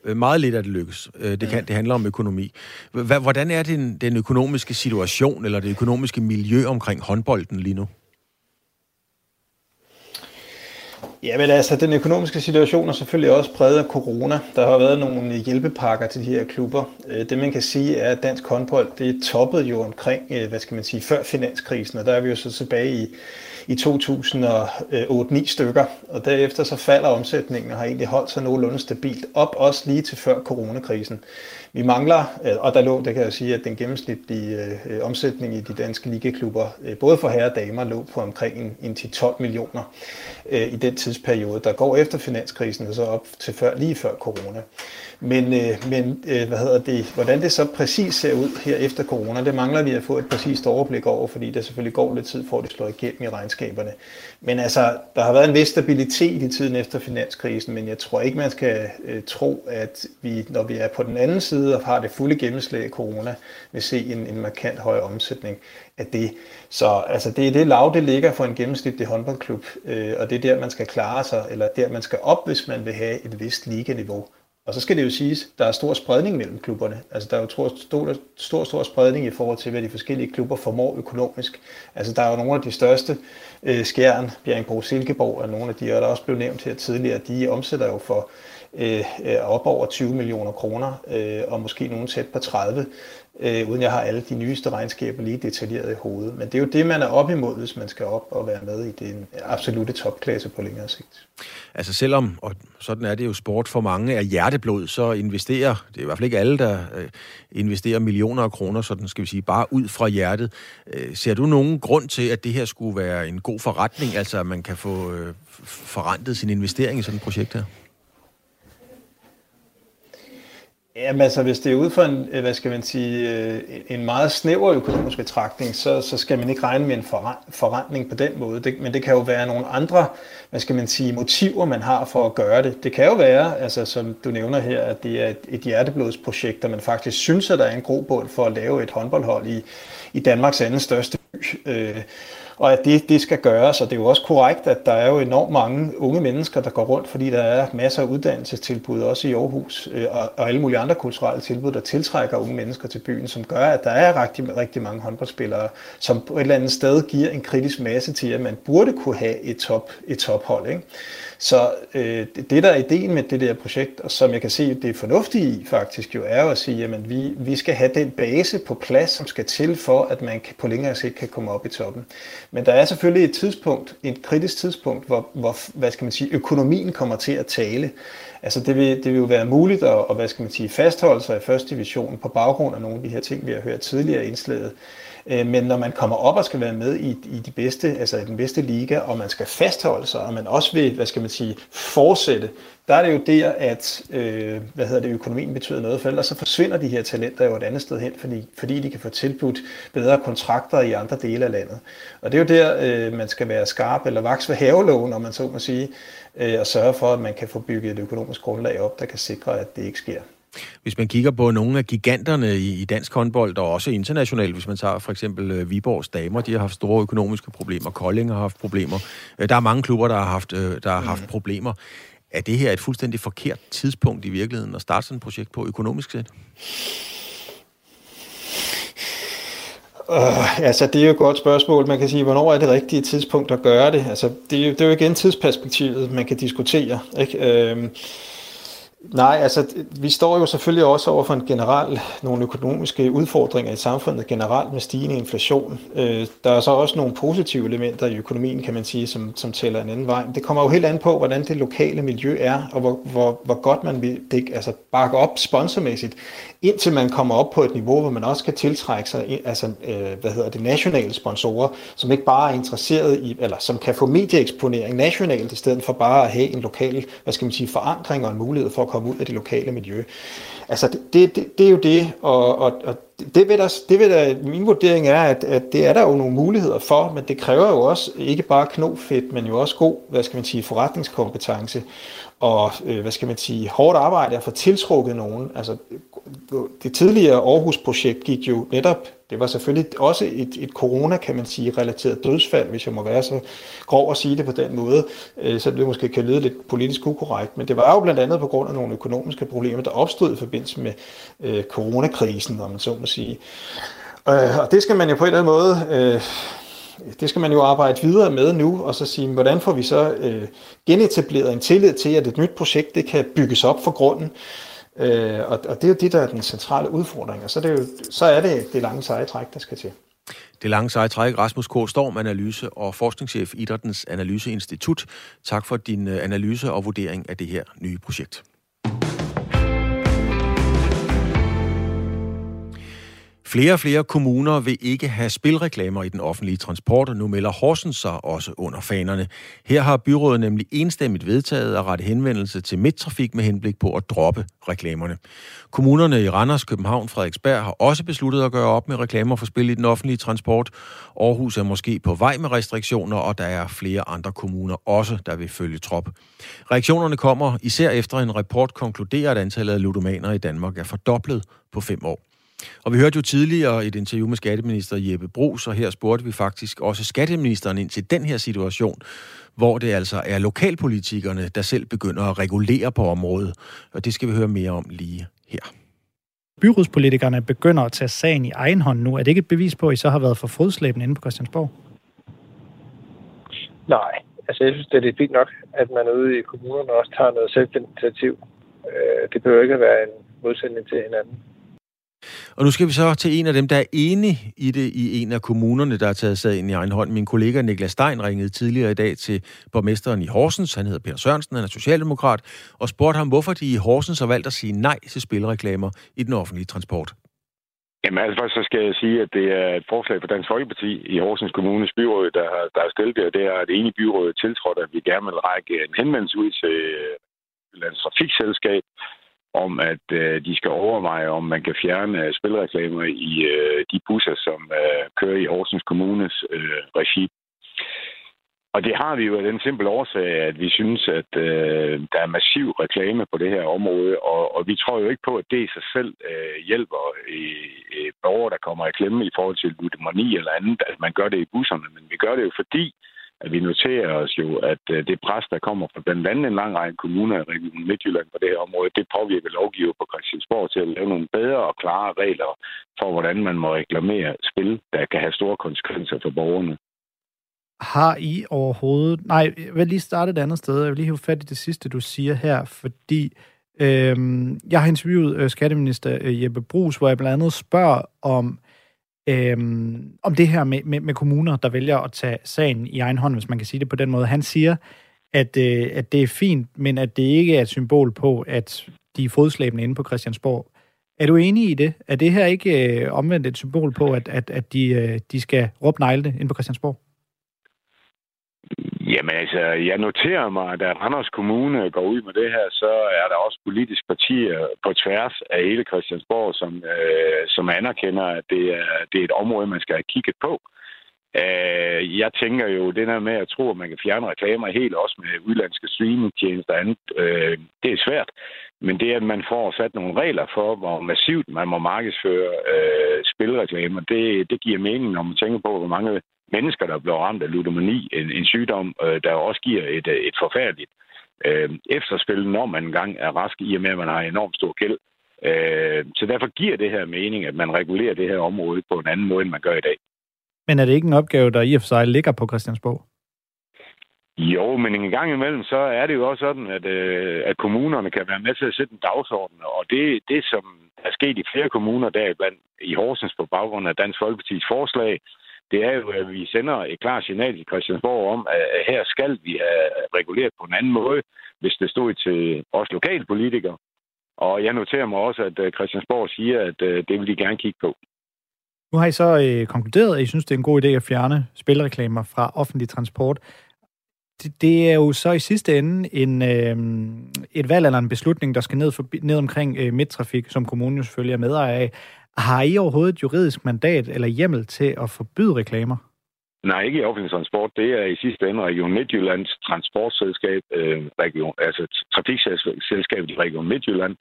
Øh, meget lidt af det lykkes. Øh, det, kan, det handler om økonomi. Hvordan er den, den økonomiske situation, eller det økonomiske miljø omkring håndbolden lige nu? Ja, men altså, den økonomiske situation er selvfølgelig også præget af corona. Der har været nogle hjælpepakker til de her klubber. Øh, det man kan sige er, at dansk håndbold, det toppede jo omkring, øh, hvad skal man sige, før finanskrisen, og der er vi jo så tilbage i, i 2008-9 stykker, og derefter så falder omsætningen og har egentlig holdt sig nogenlunde stabilt op, også lige til før coronakrisen. Vi mangler, øh, og der lå, det kan jeg sige, at den gennemsnitlige øh, omsætning i de danske ligaklubber, øh, både for herre og damer, lå på omkring en, en 10-12 millioner øh, i den tidsperiode, der går efter finanskrisen og så op til før, lige før corona. Men, øh, men øh, hvad hedder det, hvordan det så præcis ser ud her efter corona, det mangler vi at få et præcist overblik over, fordi der selvfølgelig går lidt tid for, at det slår igennem i regnskaberne. Men altså, der har været en vis stabilitet i tiden efter finanskrisen, men jeg tror ikke, man skal øh, tro, at vi, når vi er på den anden side og har det fulde gennemslag af corona, vil se en, en markant høj omsætning af det. Så altså, det er det lav, det ligger for en gennemsnitlig håndboldklub, øh, og det er der, man skal klare sig, eller der, man skal op, hvis man vil have et vist liganiveau. Og så skal det jo siges, der er stor spredning mellem klubberne. Altså der er jo stor, stor, stor, stor spredning i forhold til, hvad de forskellige klubber formår økonomisk. Altså der er jo nogle af de største, øh, Skjern, Bjerringbro, Silkeborg, og nogle af de, og der også blev nævnt her tidligere, de omsætter jo for øh op over 20 millioner kroner, øh, og måske nogen tæt på 30 øh, uden jeg har alle de nyeste regnskaber lige detaljeret i hovedet. Men det er jo det, man er op imod, hvis man skal op og være med i den absolute topklasse på længere sigt. Altså selvom, og sådan er det jo sport for mange, er hjerteblod, så investerer, det er i hvert fald ikke alle, der øh, investerer millioner af kroner, sådan skal vi sige, bare ud fra hjertet. Øh, ser du nogen grund til, at det her skulle være en god forretning, altså at man kan få øh, forrentet sin investering i sådan et projekt her? Jamen altså, hvis det er ud for en, øh, hvad skal man sige, øh, en meget snæver økonomisk betragtning, så, så skal man ikke regne med en forretning på den måde. Det, men det kan jo være nogle andre, hvad skal man sige, motiver, man har for at gøre det. Det kan jo være, altså som du nævner her, at det er et, et hjerteblodsprojekt, der man faktisk synes, at der er en grobund for at lave et håndboldhold i, i Danmarks anden største by. Øh, og at det, det skal gøres. Og det er jo også korrekt, at der er jo enormt mange unge mennesker, der går rundt, fordi der er masser af uddannelsestilbud, også i Aarhus, øh, og, og alle mulige andre kulturelle tilbud, der tiltrækker unge mennesker til byen, som gør, at der er rigtig, rigtig mange håndboldspillere, som på et eller andet sted giver en kritisk masse til, at man burde kunne have et, top, et tophold. Ikke? Så øh, det, der er ideen med det der projekt, og som jeg kan se, det er fornuftigt i faktisk jo, er jo at sige, at vi, vi skal have den base på plads, som skal til for, at man på længere sigt kan komme op i toppen. Men der er selvfølgelig et tidspunkt, et kritisk tidspunkt, hvor, hvor hvad skal man sige, økonomien kommer til at tale. Altså det vil, det vil jo være muligt at, at hvad skal man sige, fastholde sig i første division på baggrund af nogle af de her ting, vi har hørt tidligere indslaget. Øh, men når man kommer op og skal være med i, i, de bedste, altså i den bedste liga, og man skal fastholde sig, og man også vil, hvad skal man sige, fortsætte, der er det jo der, at øh, hvad hedder det, økonomien betyder noget, for ellers så forsvinder de her talenter jo et andet sted hen, fordi, fordi de kan få tilbudt bedre kontrakter i andre dele af landet. Og det er jo der, øh, man skal være skarp eller vaks ved havelågen, om man så må sige, øh, og sørge for, at man kan få bygget et økonomisk grundlag op, der kan sikre, at det ikke sker. Hvis man kigger på nogle af giganterne i, i dansk håndbold, og også internationalt, hvis man tager for eksempel øh, Viborgs damer, de har haft store økonomiske problemer, Kolding har haft problemer. Øh, der er mange klubber, der har haft, øh, der har haft mm. problemer. Er det her et fuldstændig forkert tidspunkt i virkeligheden at starte sådan et projekt på økonomisk set? Uh, altså, det er jo et godt spørgsmål. Man kan sige, hvornår er det rigtige tidspunkt at gøre det? Altså, det, er jo, det er jo igen tidsperspektivet, man kan diskutere. Ikke? Uh, Nej, altså vi står jo selvfølgelig også over for en general, nogle økonomiske udfordringer i samfundet generelt med stigende inflation. Øh, der er så også nogle positive elementer i økonomien, kan man sige, som, som tæller en anden vej. Det kommer jo helt an på, hvordan det lokale miljø er, og hvor, hvor, hvor godt man vil det, altså, bakke op sponsormæssigt, indtil man kommer op på et niveau, hvor man også kan tiltrække sig altså, øh, hvad hedder det, nationale sponsorer, som ikke bare er interesseret i, eller som kan få medieeksponering nationalt, i stedet for bare at have en lokal, hvad skal man sige, forankring og en mulighed for at komme ud af det lokale miljø. Altså, det, det, det er jo det, og, og, og det vil der, det vil der, min vurdering er, at, at det er der jo nogle muligheder for, men det kræver jo også ikke bare knofedt, men jo også god, hvad skal man sige, forretningskompetence og, øh, hvad skal man sige, hårdt arbejde at få tiltrukket nogen. Altså, det tidligere Aarhus-projekt gik jo netop, det var selvfølgelig også et, et corona, kan man sige, relateret dødsfald, hvis jeg må være så grov at sige det på den måde, øh, så det måske kan lyde lidt politisk ukorrekt, men det var jo blandt andet på grund af nogle økonomiske problemer, der opstod i forbindelse med øh, coronakrisen, om man så må sige. Øh, og det skal man jo på en eller anden måde... Øh, det skal man jo arbejde videre med nu, og så sige, hvordan får vi så øh, genetableret en tillid til, at et nyt projekt det kan bygges op for grunden. Øh, og, og det er jo det, der er den centrale udfordring, og så er det, jo, så er det det lange seje træk, der skal til. Det lange seje træk, Rasmus K. Storm, analyse og forskningschef i Idrættens Analyseinstitut. Tak for din øh, analyse og vurdering af det her nye projekt. Flere og flere kommuner vil ikke have spilreklamer i den offentlige transport, og nu melder Horsens sig også under fanerne. Her har byrådet nemlig enstemmigt vedtaget at rette henvendelse til midttrafik med henblik på at droppe reklamerne. Kommunerne i Randers, København, Frederiksberg har også besluttet at gøre op med reklamer for spil i den offentlige transport. Aarhus er måske på vej med restriktioner, og der er flere andre kommuner også, der vil følge trop. Reaktionerne kommer især efter en rapport konkluderer, at antallet af ludomaner i Danmark er fordoblet på fem år. Og vi hørte jo tidligere et interview med skatteminister Jeppe Brugs, og her spurgte vi faktisk også skatteministeren ind til den her situation, hvor det altså er lokalpolitikerne, der selv begynder at regulere på området. Og det skal vi høre mere om lige her. Byrådspolitikerne begynder at tage sagen i egen hånd nu. Er det ikke et bevis på, at I så har været for fodslæbende inde på Christiansborg? Nej, altså jeg synes, det er fint nok, at man ude i kommunerne også tager noget selvinitiativ. Øh, det behøver ikke at være en modsætning til hinanden. Og nu skal vi så til en af dem, der er enig i det i en af kommunerne, der har taget sagen i egen hånd. Min kollega Niklas Stein ringede tidligere i dag til borgmesteren i Horsens, han hedder Peter Sørensen, han er socialdemokrat, og spurgte ham, hvorfor de i Horsens har valgt at sige nej til spilreklamer i den offentlige transport. Jamen altså først så skal jeg sige, at det er et forslag fra Dansk Folkeparti i Horsens Kommunes byråd, der har, der har stillet det, og det er et enige byråd tiltrådt, at vi gerne vil række en henvendelse ud til Landets Trafikselskab, om, at øh, de skal overveje, om man kan fjerne spilreklamer i øh, de busser, som øh, kører i Horsens Kommunes øh, regi. Og det har vi jo af den simple årsag, at vi synes, at øh, der er massiv reklame på det her område, og, og vi tror jo ikke på, at det i sig selv øh, hjælper i, i borgere, der kommer i klemme i forhold til ludomani eller andet, at man gør det i busserne. Men vi gør det jo fordi, at vi noterer os jo, at øh, det pres, der kommer fra blandt andet en lang række kommuner i Region Midtjylland på det her område, det påvirker lovgiver på Christiansborg til at lave nogle bedre og klare regler for, hvordan man må reklamere spil, der kan have store konsekvenser for borgerne. Har I overhovedet... Nej, jeg vil lige starte et andet sted. Jeg vil lige have fat i det sidste, du siger her, fordi øhm, jeg har interviewet øh, skatteminister øh, Jeppe Brugs, hvor jeg blandt andet spørger om øhm, om det her med, med, med kommuner, der vælger at tage sagen i egen hånd, hvis man kan sige det på den måde. Han siger, at, øh, at det er fint, men at det ikke er et symbol på, at de er fodslæbende inde på Christiansborg. Er du enig i det? Er det her ikke øh, omvendt et symbol på, at, at, at de, øh, de skal råbe negle inde på Christiansborg? Jamen altså, jeg noterer mig, at da Randers Kommune går ud med det her, så er der også politiske partier på tværs af hele Christiansborg, som, øh, som anerkender, at det er, det er et område, man skal have kigget på. Øh, jeg tænker jo, det der med at tro, at man kan fjerne reklamer helt, også med udlandske streamingtjenester og andet, øh, det er svært. Men det, at man får sat nogle regler for, hvor massivt man må markedsføre øh, spilreklamer, det, det giver mening, når man tænker på, hvor mange mennesker, der bliver ramt af ludomani, en, en sygdom, øh, der også giver et, et forfærdeligt øh, efterspil, når man engang er rask, i og med, at man har enormt stor gæld. Øh, så derfor giver det her mening, at man regulerer det her område på en anden måde, end man gør i dag. Men er det ikke en opgave, der i og for sig ligger på Christiansborg? Jo, men en gang imellem, så er det jo også sådan, at, øh, at kommunerne kan være med til at sætte en dagsorden. Og det, det som er sket i flere kommuner, der blandt i Horsens på baggrund af Dansk Folkepartis forslag, det er jo, at vi sender et klart signal til Christiansborg om, at her skal vi øh, have reguleret på en anden måde, hvis det stod til os lokale politikere. Og jeg noterer mig også, at øh, Christiansborg siger, at øh, det vil de gerne kigge på. Nu har I så øh, konkluderet, at I synes, det er en god idé at fjerne spilreklamer fra offentlig transport. Det, det er jo så i sidste ende en, øh, et valg eller en beslutning, der skal ned, forbi, ned omkring øh, midttrafik, som kommunen jo selvfølgelig er medejer af. Har I overhovedet et juridisk mandat eller hjemmel til at forbyde reklamer? Nej, ikke i offentlig transport. Det er i sidste ende Region Midtjyllands transportselskab, øh, region, altså trafikselskabet i Region Midtjylland.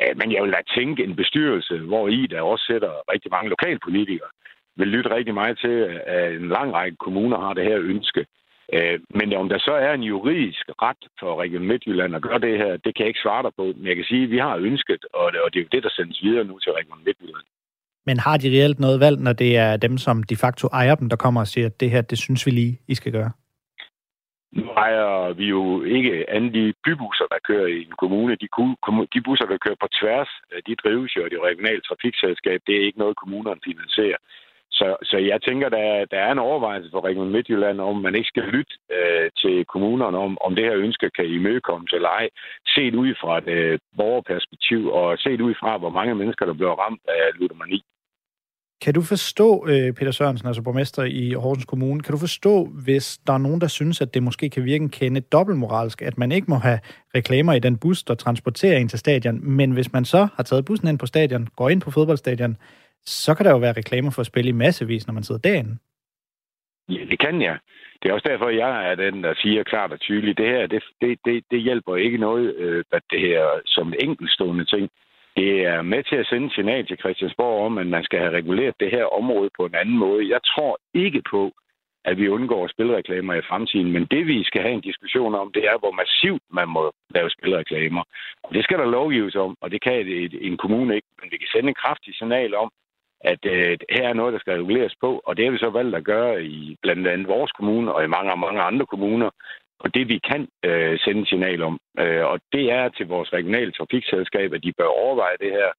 Øh, men jeg vil da tænke en bestyrelse, hvor i der også sætter rigtig mange lokalpolitikere, vil lytte rigtig meget til, at en lang række kommuner har det her ønske. Øh, men om der så er en juridisk ret for Region Midtjylland at gøre det her, det kan jeg ikke svare dig på. Men jeg kan sige, at vi har ønsket, og det er jo det, der sendes videre nu til Region Midtjylland. Men har de reelt noget valg, når det er dem, som de facto ejer dem, der kommer og siger, at det her, det synes vi lige, I skal gøre? Nu ejer vi jo ikke andre de bybusser, der kører i en kommune. De, de busser, der kører på tværs, de drives jo af det regionale trafikselskab. Det er ikke noget, kommunerne finansierer. Så, så jeg tænker, der, der er en overvejelse for Region Midtjylland, om man ikke skal lytte øh, til kommunerne, om, om det her ønske kan imødekommes eller ej, set ud fra et øh, borgerperspektiv, og set ud fra, hvor mange mennesker, der bliver ramt af ludomani. Kan du forstå, øh, Peter Sørensen, altså borgmester i Horsens Kommune, kan du forstå, hvis der er nogen, der synes, at det måske kan virke en kende dobbeltmoralsk, at man ikke må have reklamer i den bus, der transporterer ind til stadion, men hvis man så har taget bussen ind på stadion, går ind på fodboldstadion, så kan der jo være reklamer for at spille i massevis, når man sidder derinde. Ja, det kan jeg. Det er også derfor, jeg er den, der siger klart og tydeligt, det her, det, det, det, det hjælper ikke noget, øh, at det her som en enkeltstående ting. Det er med til at sende signal til Christiansborg om, at man skal have reguleret det her område på en anden måde. Jeg tror ikke på, at vi undgår spilreklamer i fremtiden, men det vi skal have en diskussion om, det er, hvor massivt man må lave spilreklamer. Og det skal der lovgives om, og det kan en kommune ikke, men vi kan sende en kraftig signal om, at øh, her er noget, der skal reguleres på, og det har vi så valgt at gøre i blandt andet vores kommune og i mange mange andre kommuner, og det vi kan øh, sende signal om. Øh, og det er til vores regionale trafikselskab, at de bør overveje det her.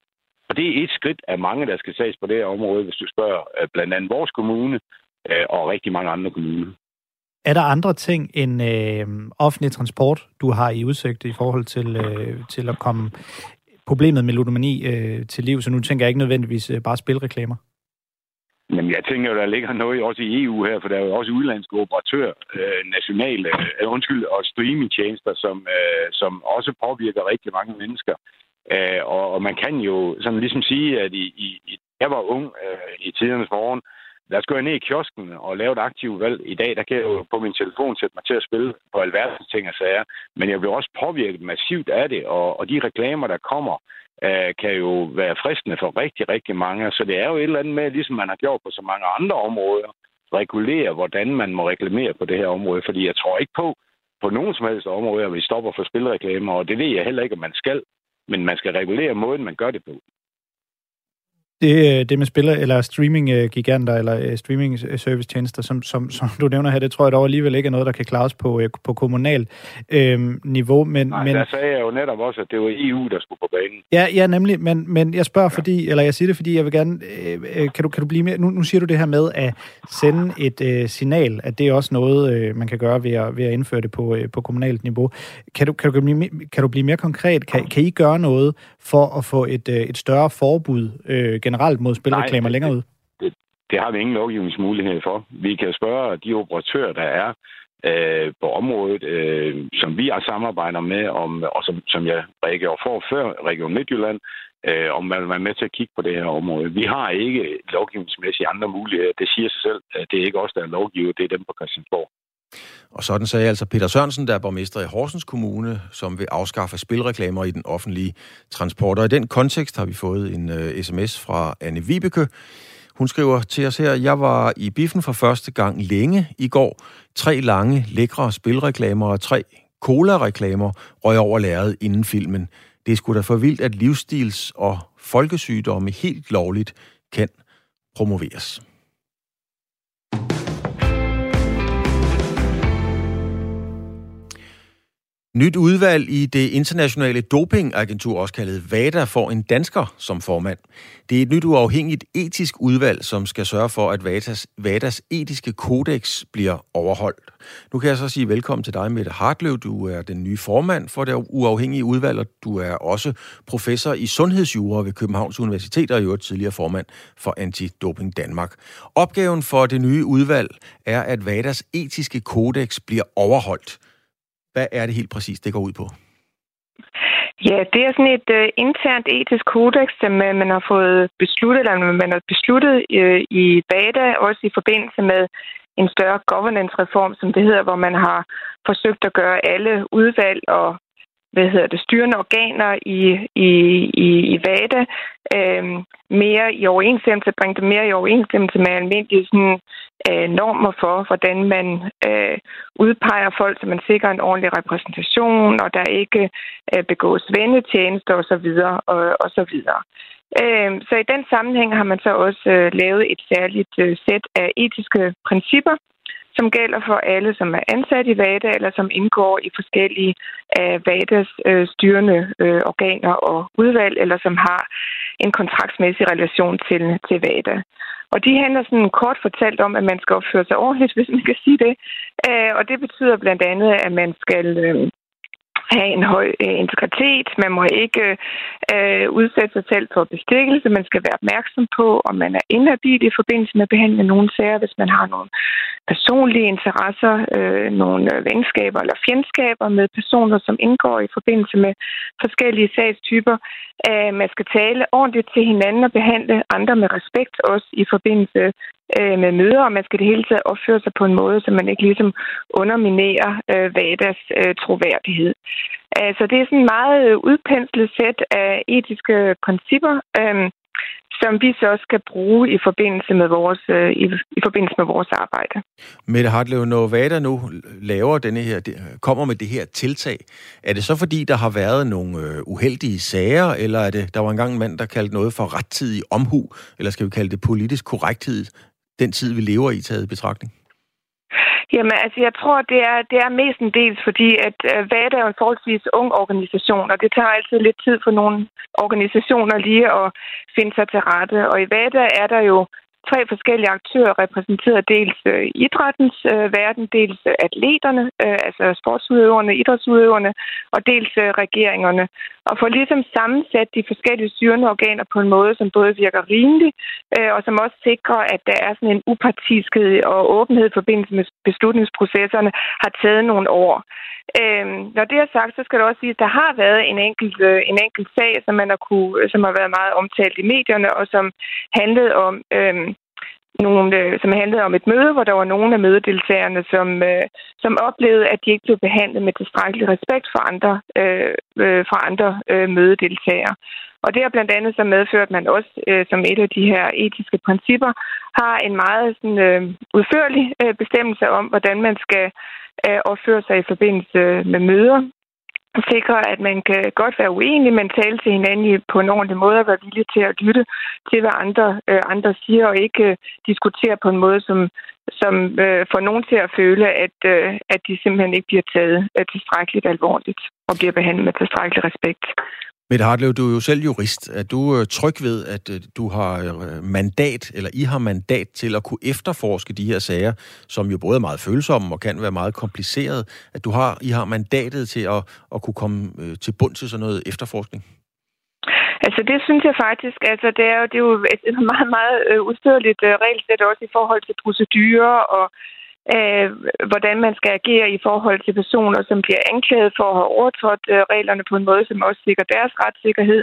Og det er et skridt af mange, der skal tages på det her område, hvis du spørger øh, blandt andet vores kommune øh, og rigtig mange andre kommuner. Er der andre ting end øh, offentlig transport, du har i udsigt i forhold til, øh, til at komme problemet med ludomani øh, til liv, så nu tænker jeg ikke nødvendigvis øh, bare spilreklamer. Jamen, jeg tænker jo, der ligger noget også i EU her, for der er jo også udlandske operatører, øh, nationale, øh, undskyld, og streamingtjenester, som, øh, som også påvirker rigtig mange mennesker. Øh, og, og man kan jo sådan ligesom sige, at i, i, jeg var ung øh, i tidernes morgen, lad os gå ned i kiosken og lave et aktivt valg. I dag, der kan jeg jo på min telefon sætte mig til at spille på alverdens ting og sager. Men jeg bliver også påvirket massivt af det, og, og de reklamer, der kommer, øh, kan jo være fristende for rigtig, rigtig mange. Så det er jo et eller andet med, ligesom man har gjort på så mange andre områder, regulere, hvordan man må reklamere på det her område. Fordi jeg tror ikke på, på nogen som helst område, at vi stopper for spilreklamer, og det ved jeg heller ikke, om man skal. Men man skal regulere måden, man gør det på. Det, øh, det med spiller eller streaming-giganter eller øh, streaming-service-tjenester, som, som, som du nævner her, det tror jeg dog alligevel ikke er noget, der kan klares på, øh, på kommunal øh, niveau. Men, Nej, men, der sagde jeg jo netop også, at det var EU, der skulle på banen. Ja, ja nemlig, men, men jeg spørger ja. fordi, eller jeg siger det, fordi jeg vil gerne, øh, kan, du, kan du blive mere, nu, nu siger du det her med at sende et øh, signal, at det er også noget, øh, man kan gøre ved at, ved at indføre det på, øh, på kommunalt niveau. Kan du, kan, du blive, kan du blive mere konkret? Kan, kan I gøre noget for at få et, øh, et større forbud øh, generelt mod spilreklamer længere ud? Det, det har vi ingen lovgivningsmulighed for. Vi kan spørge de operatører, der er øh, på området, øh, som vi har samarbejder med, om, og som, som jeg reagerer for før, Region Midtjylland, øh, om man vil være med til at kigge på det her område. Vi har ikke lovgivningsmæssige andre muligheder. Det siger sig selv. Det er ikke os, der er lovgiver, det er dem på Christiansborg. Og sådan sagde altså Peter Sørensen, der er borgmester i Horsens Kommune, som vil afskaffe spilreklamer i den offentlige transport. Og i den kontekst har vi fået en øh, uh, sms fra Anne Vibeke. Hun skriver til os her, jeg var i biffen for første gang længe i går. Tre lange, lækre spilreklamer og tre cola-reklamer røg over lærret inden filmen. Det er sgu da for vildt, at livsstils- og folkesygdomme helt lovligt kan promoveres. Nyt udvalg i det internationale dopingagentur, også kaldet VADA, får en dansker som formand. Det er et nyt uafhængigt etisk udvalg, som skal sørge for, at VADAs, VADAs etiske kodex bliver overholdt. Nu kan jeg så sige velkommen til dig, Mette Hartløv. Du er den nye formand for det uafhængige udvalg, og du er også professor i sundhedsjura ved Københavns Universitet, og i øvrigt tidligere formand for Antidoping Danmark. Opgaven for det nye udvalg er, at VADAs etiske kodex bliver overholdt. Hvad er det helt præcis, det går ud på? Ja, det er sådan et øh, internt etisk kodex, som øh, man har fået besluttet, eller man har besluttet øh, i BADA, også i forbindelse med en større governance-reform, som det hedder, hvor man har forsøgt at gøre alle udvalg og hvad hedder det, styrende organer i, i, i, i VADA øh, mere i overensstemmelse, bringe det mere i overensstemmelse med almindelige sådan, øh, normer for, hvordan man øh, udpeger folk, så man sikrer en ordentlig repræsentation, og der ikke øh, begås vendetjenester osv. Og, og så videre. Øh, så i den sammenhæng har man så også øh, lavet et særligt øh, sæt af etiske principper, som gælder for alle, som er ansat i VADA, eller som indgår i forskellige af VADAs øh, styrende øh, organer og udvalg, eller som har en kontraktsmæssig relation til, til VADA. Og de handler sådan kort fortalt om, at man skal opføre sig ordentligt, *laughs* hvis man kan sige det. Øh, og det betyder blandt andet, at man skal øh, have en høj øh, integritet. Man må ikke øh, udsætte sig selv for bestikkelse. Man skal være opmærksom på, om man er inhabil i forbindelse med behandling af nogle sager, hvis man har nogle personlige interesser, øh, nogle venskaber eller fjendskaber med personer, som indgår i forbindelse med forskellige sagstyper. Øh, man skal tale ordentligt til hinanden og behandle andre med respekt, også i forbindelse øh, med møder, og man skal det hele taget opføre sig på en måde, så man ikke ligesom underminerer øh, VADAs øh, troværdighed. Altså det er sådan en meget øh, udpenslet sæt af etiske principper, øh, som vi så skal bruge i forbindelse med vores, øh, i, i forbindelse med vores arbejde. Mette Hartlev, når VADA nu laver denne her, kommer med det her tiltag, er det så fordi, der har været nogle øh, uheldige sager, eller er det, der var engang en mand, der kaldte noget for rettidig omhu, eller skal vi kalde det politisk korrekthed, den tid, vi lever i, taget i betragtning? Jamen, altså, jeg tror, det er, det er mestendels, fordi at øh, uh, VADA er jo en forholdsvis ung organisation, og det tager altid lidt tid for nogle organisationer lige at finde sig til rette. Og i VADA er der jo tre forskellige aktører repræsenterer dels øh, idrættens øh, verden, dels øh, atleterne, øh, altså sportsudøverne, idrætsudøverne, og dels øh, regeringerne. Og for ligesom sammensat de forskellige styrende organer på en måde, som både virker rimelig, øh, og som også sikrer, at der er sådan en upartiskhed og åbenhed i forbindelse med beslutningsprocesserne, har taget nogle år. Øh, når det er sagt, så skal det også sige, at der har været en enkelt, øh, en enkelt sag, som, man har kunne, som har været meget omtalt i medierne, og som handlede om øh, nogle, øh, som handlede om et møde, hvor der var nogle af mødedeltagerne, som, øh, som oplevede, at de ikke blev behandlet med tilstrækkelig respekt for andre, øh, øh, for andre øh, mødedeltagere. Og det har blandt andet så medført, at man også øh, som et af de her etiske principper har en meget sådan, øh, udførlig øh, bestemmelse om, hvordan man skal øh, opføre sig i forbindelse med møder sikre, at man kan godt være uenig, men tale til hinanden på en ordentlig måde og være villig til at lytte til, hvad andre, øh, andre siger, og ikke øh, diskutere på en måde, som, som øh, får nogen til at føle, at, øh, at de simpelthen ikke bliver taget øh, tilstrækkeligt alvorligt og bliver behandlet med tilstrækkelig respekt. Mette Hartlev, du er jo selv jurist. Er du øh, tryg ved, at øh, du har øh, mandat, eller I har mandat til at kunne efterforske de her sager, som jo både er meget følsomme og kan være meget komplicerede, at du har, I har mandatet til at, at kunne komme til bund til sådan noget efterforskning? Altså det synes jeg faktisk, altså det er jo, det er jo et meget, meget udførligt regelsæt også i forhold til procedurer og øh, hvordan man skal agere i forhold til personer, som bliver anklaget for at have overtrådt øh, reglerne på en måde, som også sikrer deres retssikkerhed,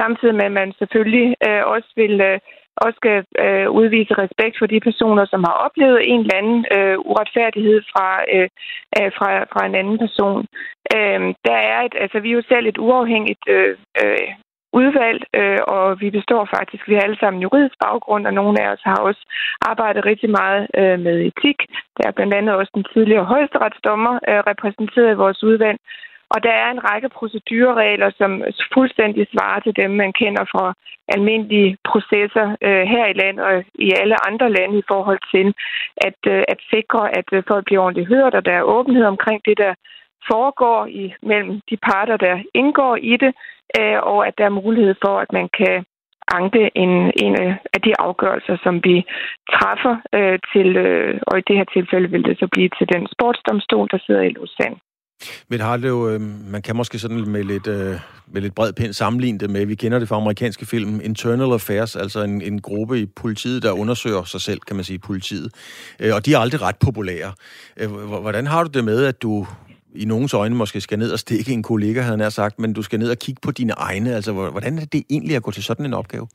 samtidig med, at man selvfølgelig øh, også vil øh, også skal øh, udvise respekt for de personer, som har oplevet en eller anden øh, uretfærdighed fra, øh, fra, fra en anden person. Øh, der er et, altså, vi er jo selv et uafhængigt øh, øh, udvalg, øh, og vi består faktisk, vi har alle sammen juridisk baggrund, og nogle af os har også arbejdet rigtig meget øh, med etik. Der er blandt andet også den tidligere højesteretsdommer øh, repræsenteret i vores udvalg. Og der er en række procedureregler, som fuldstændig svarer til dem, man kender fra almindelige processer øh, her i landet og i alle andre lande i forhold til at, øh, at sikre, at øh, folk bliver ordentligt hørt, og der er åbenhed omkring det, der foregår i, mellem de parter, der indgår i det, øh, og at der er mulighed for, at man kan anke en, en øh, af de afgørelser, som vi træffer øh, til, øh, og i det her tilfælde vil det så blive til den sportsdomstol, der sidder i Lausanne. Men har det jo, øh, man kan måske sådan med lidt, øh, med lidt bred pind sammenligne det med, vi kender det fra amerikanske film, Internal Affairs, altså en, en gruppe i politiet, der undersøger sig selv, kan man sige, politiet. Øh, og de er aldrig ret populære. Øh, hvordan har du det med, at du i nogens øjne måske skal ned og stikke en kollega, havde han sagt, men du skal ned og kigge på dine egne. Altså, hvordan er det egentlig at gå til sådan en opgave?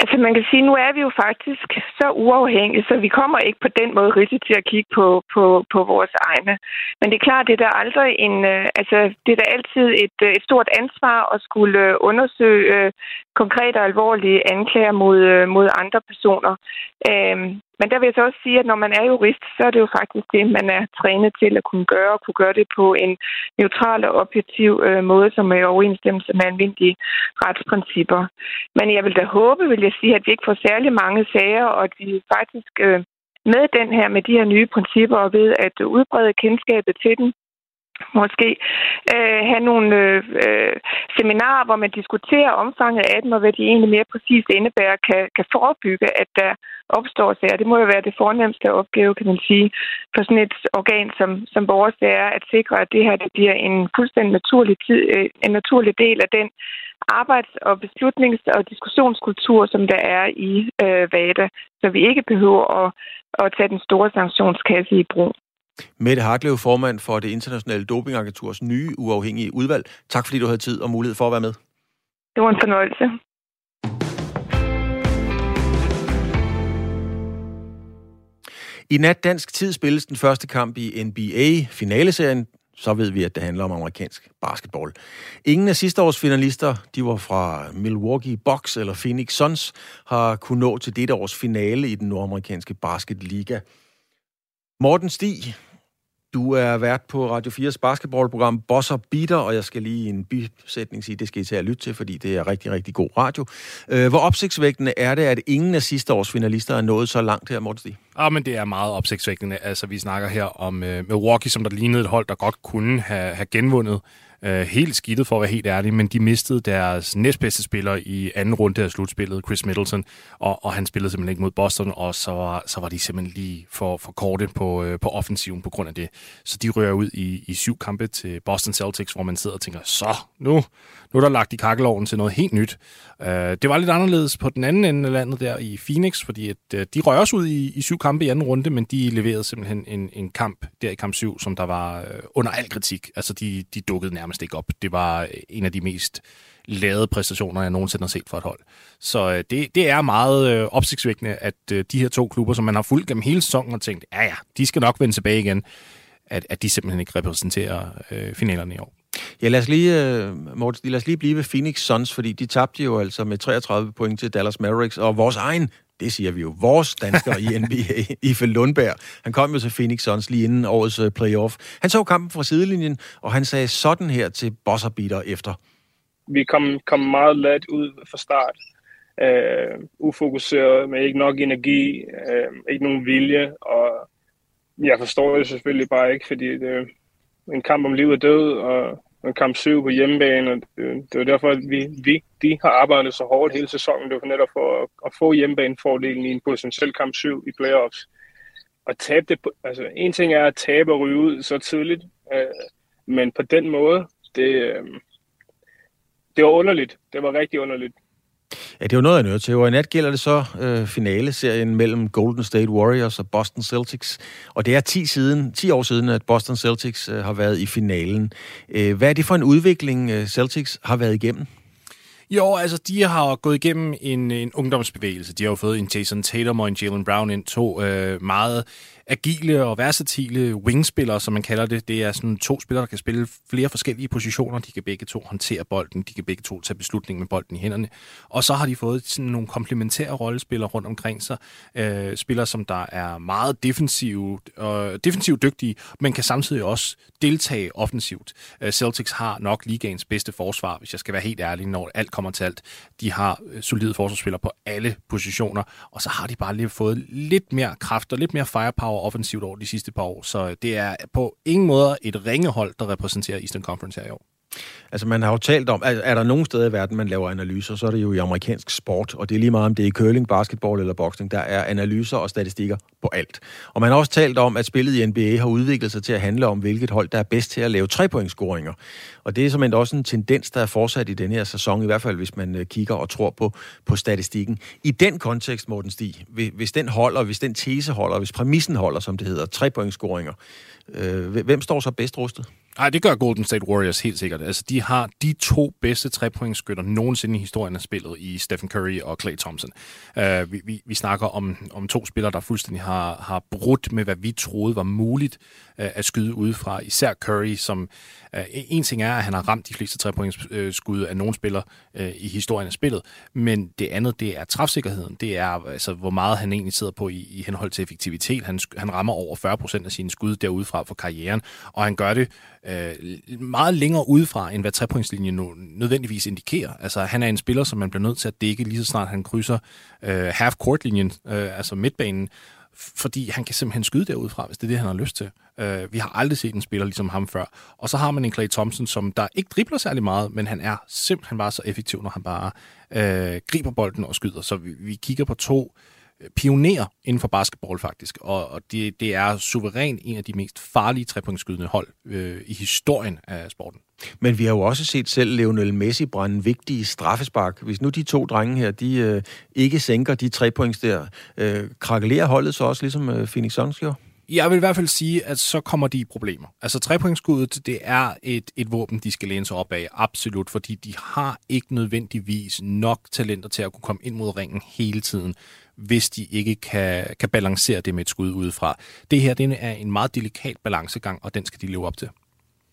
Altså man kan sige, nu er vi jo faktisk så uafhængige, så vi kommer ikke på den måde rigtig til at kigge på, på, på vores egne. Men det er klart, det er der aldrig en, øh, altså det er der altid et, øh, et stort ansvar at skulle øh, undersøge konkrete og alvorlige anklager mod, mod andre personer. Øhm, men der vil jeg så også sige, at når man er jurist, så er det jo faktisk det, man er trænet til at kunne gøre, og kunne gøre det på en neutral og objektiv øh, måde, som er i overensstemmelse med almindelige retsprincipper. Men jeg vil da håbe, vil jeg sige, at vi ikke får særlig mange sager, og at vi faktisk øh, med den her, med de her nye principper, og ved at udbrede kendskabet til den, måske øh, have nogle øh, øh, seminarer, hvor man diskuterer omfanget af dem, og hvad de egentlig mere præcist indebærer, kan, kan forebygge, at der opstår sager. Det må jo være det fornemmeste opgave, kan man sige, for sådan et organ som, som vores er, at sikre, at det her det bliver en fuldstændig naturlig, tid, øh, en naturlig del af den arbejds- og beslutnings- og diskussionskultur, som der er i øh, VADA, så vi ikke behøver at, at tage den store sanktionskasse i brug. Mette Hartlev, formand for det internationale dopingagenturs nye uafhængige udvalg. Tak fordi du havde tid og mulighed for at være med. Det var en fornøjelse. I nat dansk tid spilles den første kamp i NBA finaleserien. Så ved vi, at det handler om amerikansk basketball. Ingen af sidste års finalister, de var fra Milwaukee Bucks eller Phoenix Suns, har kunnet nå til dette års finale i den nordamerikanske basketliga. Morten Stig, du er vært på Radio 4's basketballprogram Bosser Beater, og jeg skal lige i en bisætning sige, det skal I til at lytte til, fordi det er rigtig, rigtig god radio. Øh, hvor opsigtsvægtende er det, at ingen af sidste års finalister er nået så langt her, Morten Stig? Ja, men det er meget opsigtsvægtende. Altså, vi snakker her om øh, Milwaukee, som der lignede et hold, der godt kunne have, have genvundet øh, helt skidtet for at være helt ærlig, men de mistede deres næstbedste spiller i anden runde af slutspillet, Chris Middleton, og, og han spillede simpelthen ikke mod Boston, og så var, så var de simpelthen lige for, for korte på, øh, på offensiven på grund af det. Så de rører ud i, i syv kampe til Boston Celtics, hvor man sidder og tænker, så nu, nu er der lagt i kakkeloven til noget helt nyt. Øh, det var lidt anderledes på den anden ende af landet der i Phoenix, fordi at, øh, de rører også ud i, i syv kampe i anden runde, men de leverede simpelthen en, en kamp der i kamp 7, som der var øh, under al kritik. Altså de, de dukkede nærmest ikke op. Det var øh, en af de mest lavede præstationer, jeg nogensinde har set for et hold. Så øh, det, det er meget øh, opsigtsvækkende, at øh, de her to klubber, som man har fulgt gennem hele sæsonen og tænkt, ja ja, de skal nok vende tilbage igen, at, at de simpelthen ikke repræsenterer øh, finalerne i år. Ja, lad os lige, øh, Morten, lad os lige blive ved Phoenix Suns, fordi de tabte jo altså med 33 point til Dallas Mavericks, og vores egen det siger vi jo, vores dansker i NBA, *laughs* Ife Lundberg. Han kom jo til Phoenix Suns lige inden årets øh, playoff. Han så kampen fra sidelinjen, og han sagde sådan her til Bosserbeater efter. Vi kom, kom meget let ud fra start. Uh, ufokuseret, med ikke nok energi, uh, ikke nogen vilje, og jeg forstår det selvfølgelig bare ikke, fordi det er en kamp om liv og død, og og kamp 7 på hjemmebane, og det, det var derfor, at vi, vi de har arbejdet så hårdt hele sæsonen. Det var netop for at, at få hjemmebanefordelen i en potentiel kamp 7 i playoffs. Og tabe det, altså en ting er at tabe og ryge ud så tidligt, øh, men på den måde, det, øh, det var underligt. Det var rigtig underligt. Ja, det er jo noget, jeg nødt til. Og i nat gælder det så øh, finale-serien mellem Golden State Warriors og Boston Celtics. Og det er 10, siden, 10 år siden, at Boston Celtics øh, har været i finalen. Øh, hvad er det for en udvikling, øh, Celtics har været igennem? Jo, altså de har gået igennem en, en ungdomsbevægelse. De har jo fået en Jason Tatum og en Jalen Brown ind, to øh, meget agile og versatile wingspillere, som man kalder det. Det er sådan to spillere, der kan spille flere forskellige positioner. De kan begge to håndtere bolden, de kan begge to tage beslutning med bolden i hænderne. Og så har de fået sådan nogle komplementære rollespillere rundt omkring sig. Øh, spillere, som der er meget defensivt, øh, defensivt dygtige, men kan samtidig også deltage offensivt. Øh, Celtics har nok ligaens bedste forsvar, hvis jeg skal være helt ærlig, når alt kommer til alt. De har øh, solide forsvarsspillere på alle positioner, og så har de bare lige fået lidt mere kraft og lidt mere firepower offensivt over de sidste par år. Så det er på ingen måde et ringehold, der repræsenterer Eastern Conference her i år. Altså man har jo talt om, er, er der nogen steder i verden, man laver analyser, så er det jo i amerikansk sport, og det er lige meget om det er i curling, basketball eller boksning, der er analyser og statistikker på alt. Og man har også talt om, at spillet i NBA har udviklet sig til at handle om, hvilket hold, der er bedst til at lave trepointscoringer. Og det er simpelthen også en tendens, der er fortsat i den her sæson, i hvert fald hvis man øh, kigger og tror på, på statistikken. I den kontekst, Morten Stig, hvis den holder, hvis den tese holder, hvis præmissen holder, som det hedder, trepointscoringer, øh, hvem står så bedst rustet? Nej, det gør Golden State Warriors helt sikkert. Altså, de har de to bedste trepointskytter nogensinde i historien af spillet i Stephen Curry og Clay Thompson. Uh, vi, vi, vi snakker om, om to spillere, der fuldstændig har, har brudt med, hvad vi troede var muligt uh, at skyde udefra. Især Curry, som uh, en ting er, at han har ramt de fleste trepointsskud af nogen spiller uh, i historien af spillet, men det andet, det er træfsikkerheden. Det er, altså, hvor meget han egentlig sidder på i, i henhold til effektivitet. Han, han rammer over 40% af sine skud derudefra for karrieren, og han gør det øh, meget længere udefra, end hvad trepointslinjen nu nødvendigvis indikerer. Altså, han er en spiller, som man bliver nødt til at dække lige så snart han krydser øh, half-court-linjen, øh, altså midtbanen, fordi han kan simpelthen skyde derudfra, hvis det er det, han har lyst til. Øh, vi har aldrig set en spiller ligesom ham før. Og så har man en Clay Thompson, som der ikke dribler særlig meget, men han er simpelthen bare så effektiv, når han bare øh, griber bolden og skyder. Så vi, vi kigger på to øh, pionerer inden for basketball faktisk, og, og det, det er suverænt en af de mest farlige trepunktskydende hold øh, i historien af sporten. Men vi har jo også set selv Lionel Messi brænde vigtige straffespark. Hvis nu de to drenge her, de øh, ikke sænker de tre points der, øh, krakelerer holdet så også, ligesom øh, Phoenix Suns gjorde? Jeg vil i hvert fald sige, at så kommer de i problemer. Altså trepointskuddet, det er et, et våben, de skal læne sig op af, absolut, fordi de har ikke nødvendigvis nok talenter til at kunne komme ind mod ringen hele tiden hvis de ikke kan, kan balancere det med et skud udefra. Det her det er en meget delikat balancegang, og den skal de leve op til.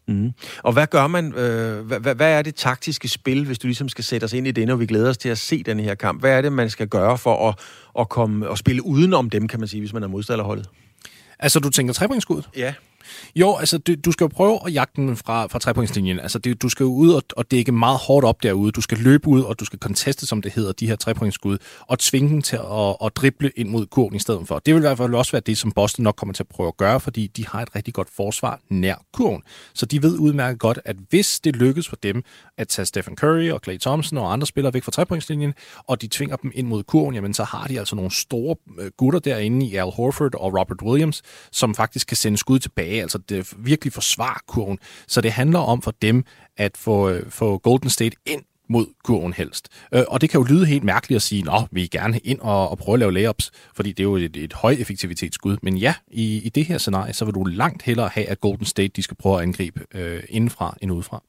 Mm. Og hvad gør man? Øh, hvad, hvad er det taktiske spil, hvis du ligesom skal sætte os ind i det, når vi glæder os til at se den her kamp? Hvad er det, man skal gøre for at, at, komme, at spille udenom dem, kan man sige, hvis man er modstanderholdet? Altså, du tænker trepointsskud? Ja. Jo, altså du, du skal jo prøve at jagte den fra, fra trepointslinjen. Altså det, du skal jo ud og, og dække meget hårdt op derude. Du skal løbe ud, og du skal conteste, som det hedder, de her trepointsskud, og tvinge dem til at, at drible ind mod kurven i stedet for. Det vil i hvert fald også være det, som Boston nok kommer til at prøve at gøre, fordi de har et rigtig godt forsvar nær kurven. Så de ved udmærket godt, at hvis det lykkes for dem at tage Stephen Curry og Clay Thompson og andre spillere væk fra trepointslinjen, og de tvinger dem ind mod kurven, jamen så har de altså nogle store øh, gutter derinde i Al Horford og Robert Williams, som faktisk kan sende skud tilbage. Altså det virkelig forsvare kurven. Så det handler om for dem at få, øh, få Golden State ind mod kurven helst. Øh, og det kan jo lyde helt mærkeligt at sige, at vi er gerne ind og, og prøve at lave layups, fordi det er jo et, et højeffektivitetsskud. Men ja, i, i det her scenarie, så vil du langt hellere have, at Golden State de skal prøve at angribe øh, indenfra end udefra.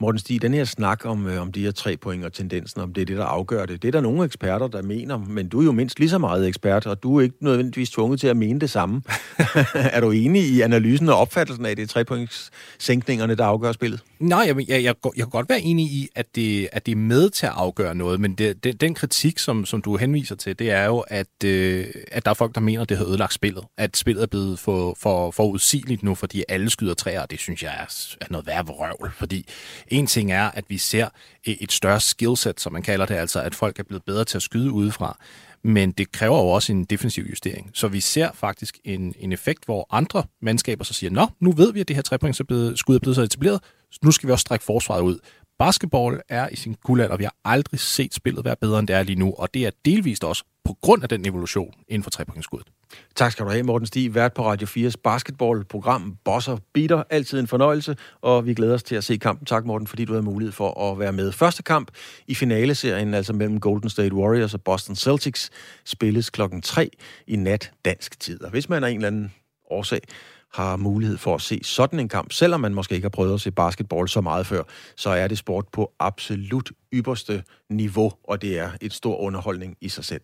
Morten Stig, den her snak om, øh, om de her tre point og tendensen, om det er det, der afgør det, det er der nogle eksperter, der mener, men du er jo mindst lige så meget ekspert, og du er ikke nødvendigvis tvunget til at mene det samme. *laughs* er du enig i analysen og opfattelsen af, at det er tre points sænkningerne, der afgør spillet? Nej, jeg, jeg, jeg, jeg kan godt være enig i, at det, at det er med til at afgøre noget, men det, det, den kritik, som, som du henviser til, det er jo, at, øh, at der er folk, der mener, at det har ødelagt spillet. At spillet er blevet for, for, for udsigeligt nu, fordi alle skyder træer, og det synes jeg er, er noget værre røvl, fordi en ting er, at vi ser et større skillset, som man kalder det, altså at folk er blevet bedre til at skyde udefra, men det kræver jo også en defensiv justering. Så vi ser faktisk en, en effekt, hvor andre mandskaber så siger, nå, nu ved vi, at det her trepoints skud er blevet så etableret, nu skal vi også strække forsvaret ud. Basketball er i sin guldalder, og vi har aldrig set spillet være bedre, end det er lige nu, og det er delvist også på grund af den evolution inden for trepointskuddet. Tak skal du have, Morten Stig, vært på Radio 4's basketballprogram Bosser Beater. Altid en fornøjelse, og vi glæder os til at se kampen. Tak, Morten, fordi du havde mulighed for at være med. Første kamp i finaleserien, altså mellem Golden State Warriors og Boston Celtics, spilles klokken 3 i nat dansk tid. Og hvis man er en eller anden årsag har mulighed for at se sådan en kamp, selvom man måske ikke har prøvet at se basketball så meget før, så er det sport på absolut ypperste niveau, og det er et stor underholdning i sig selv.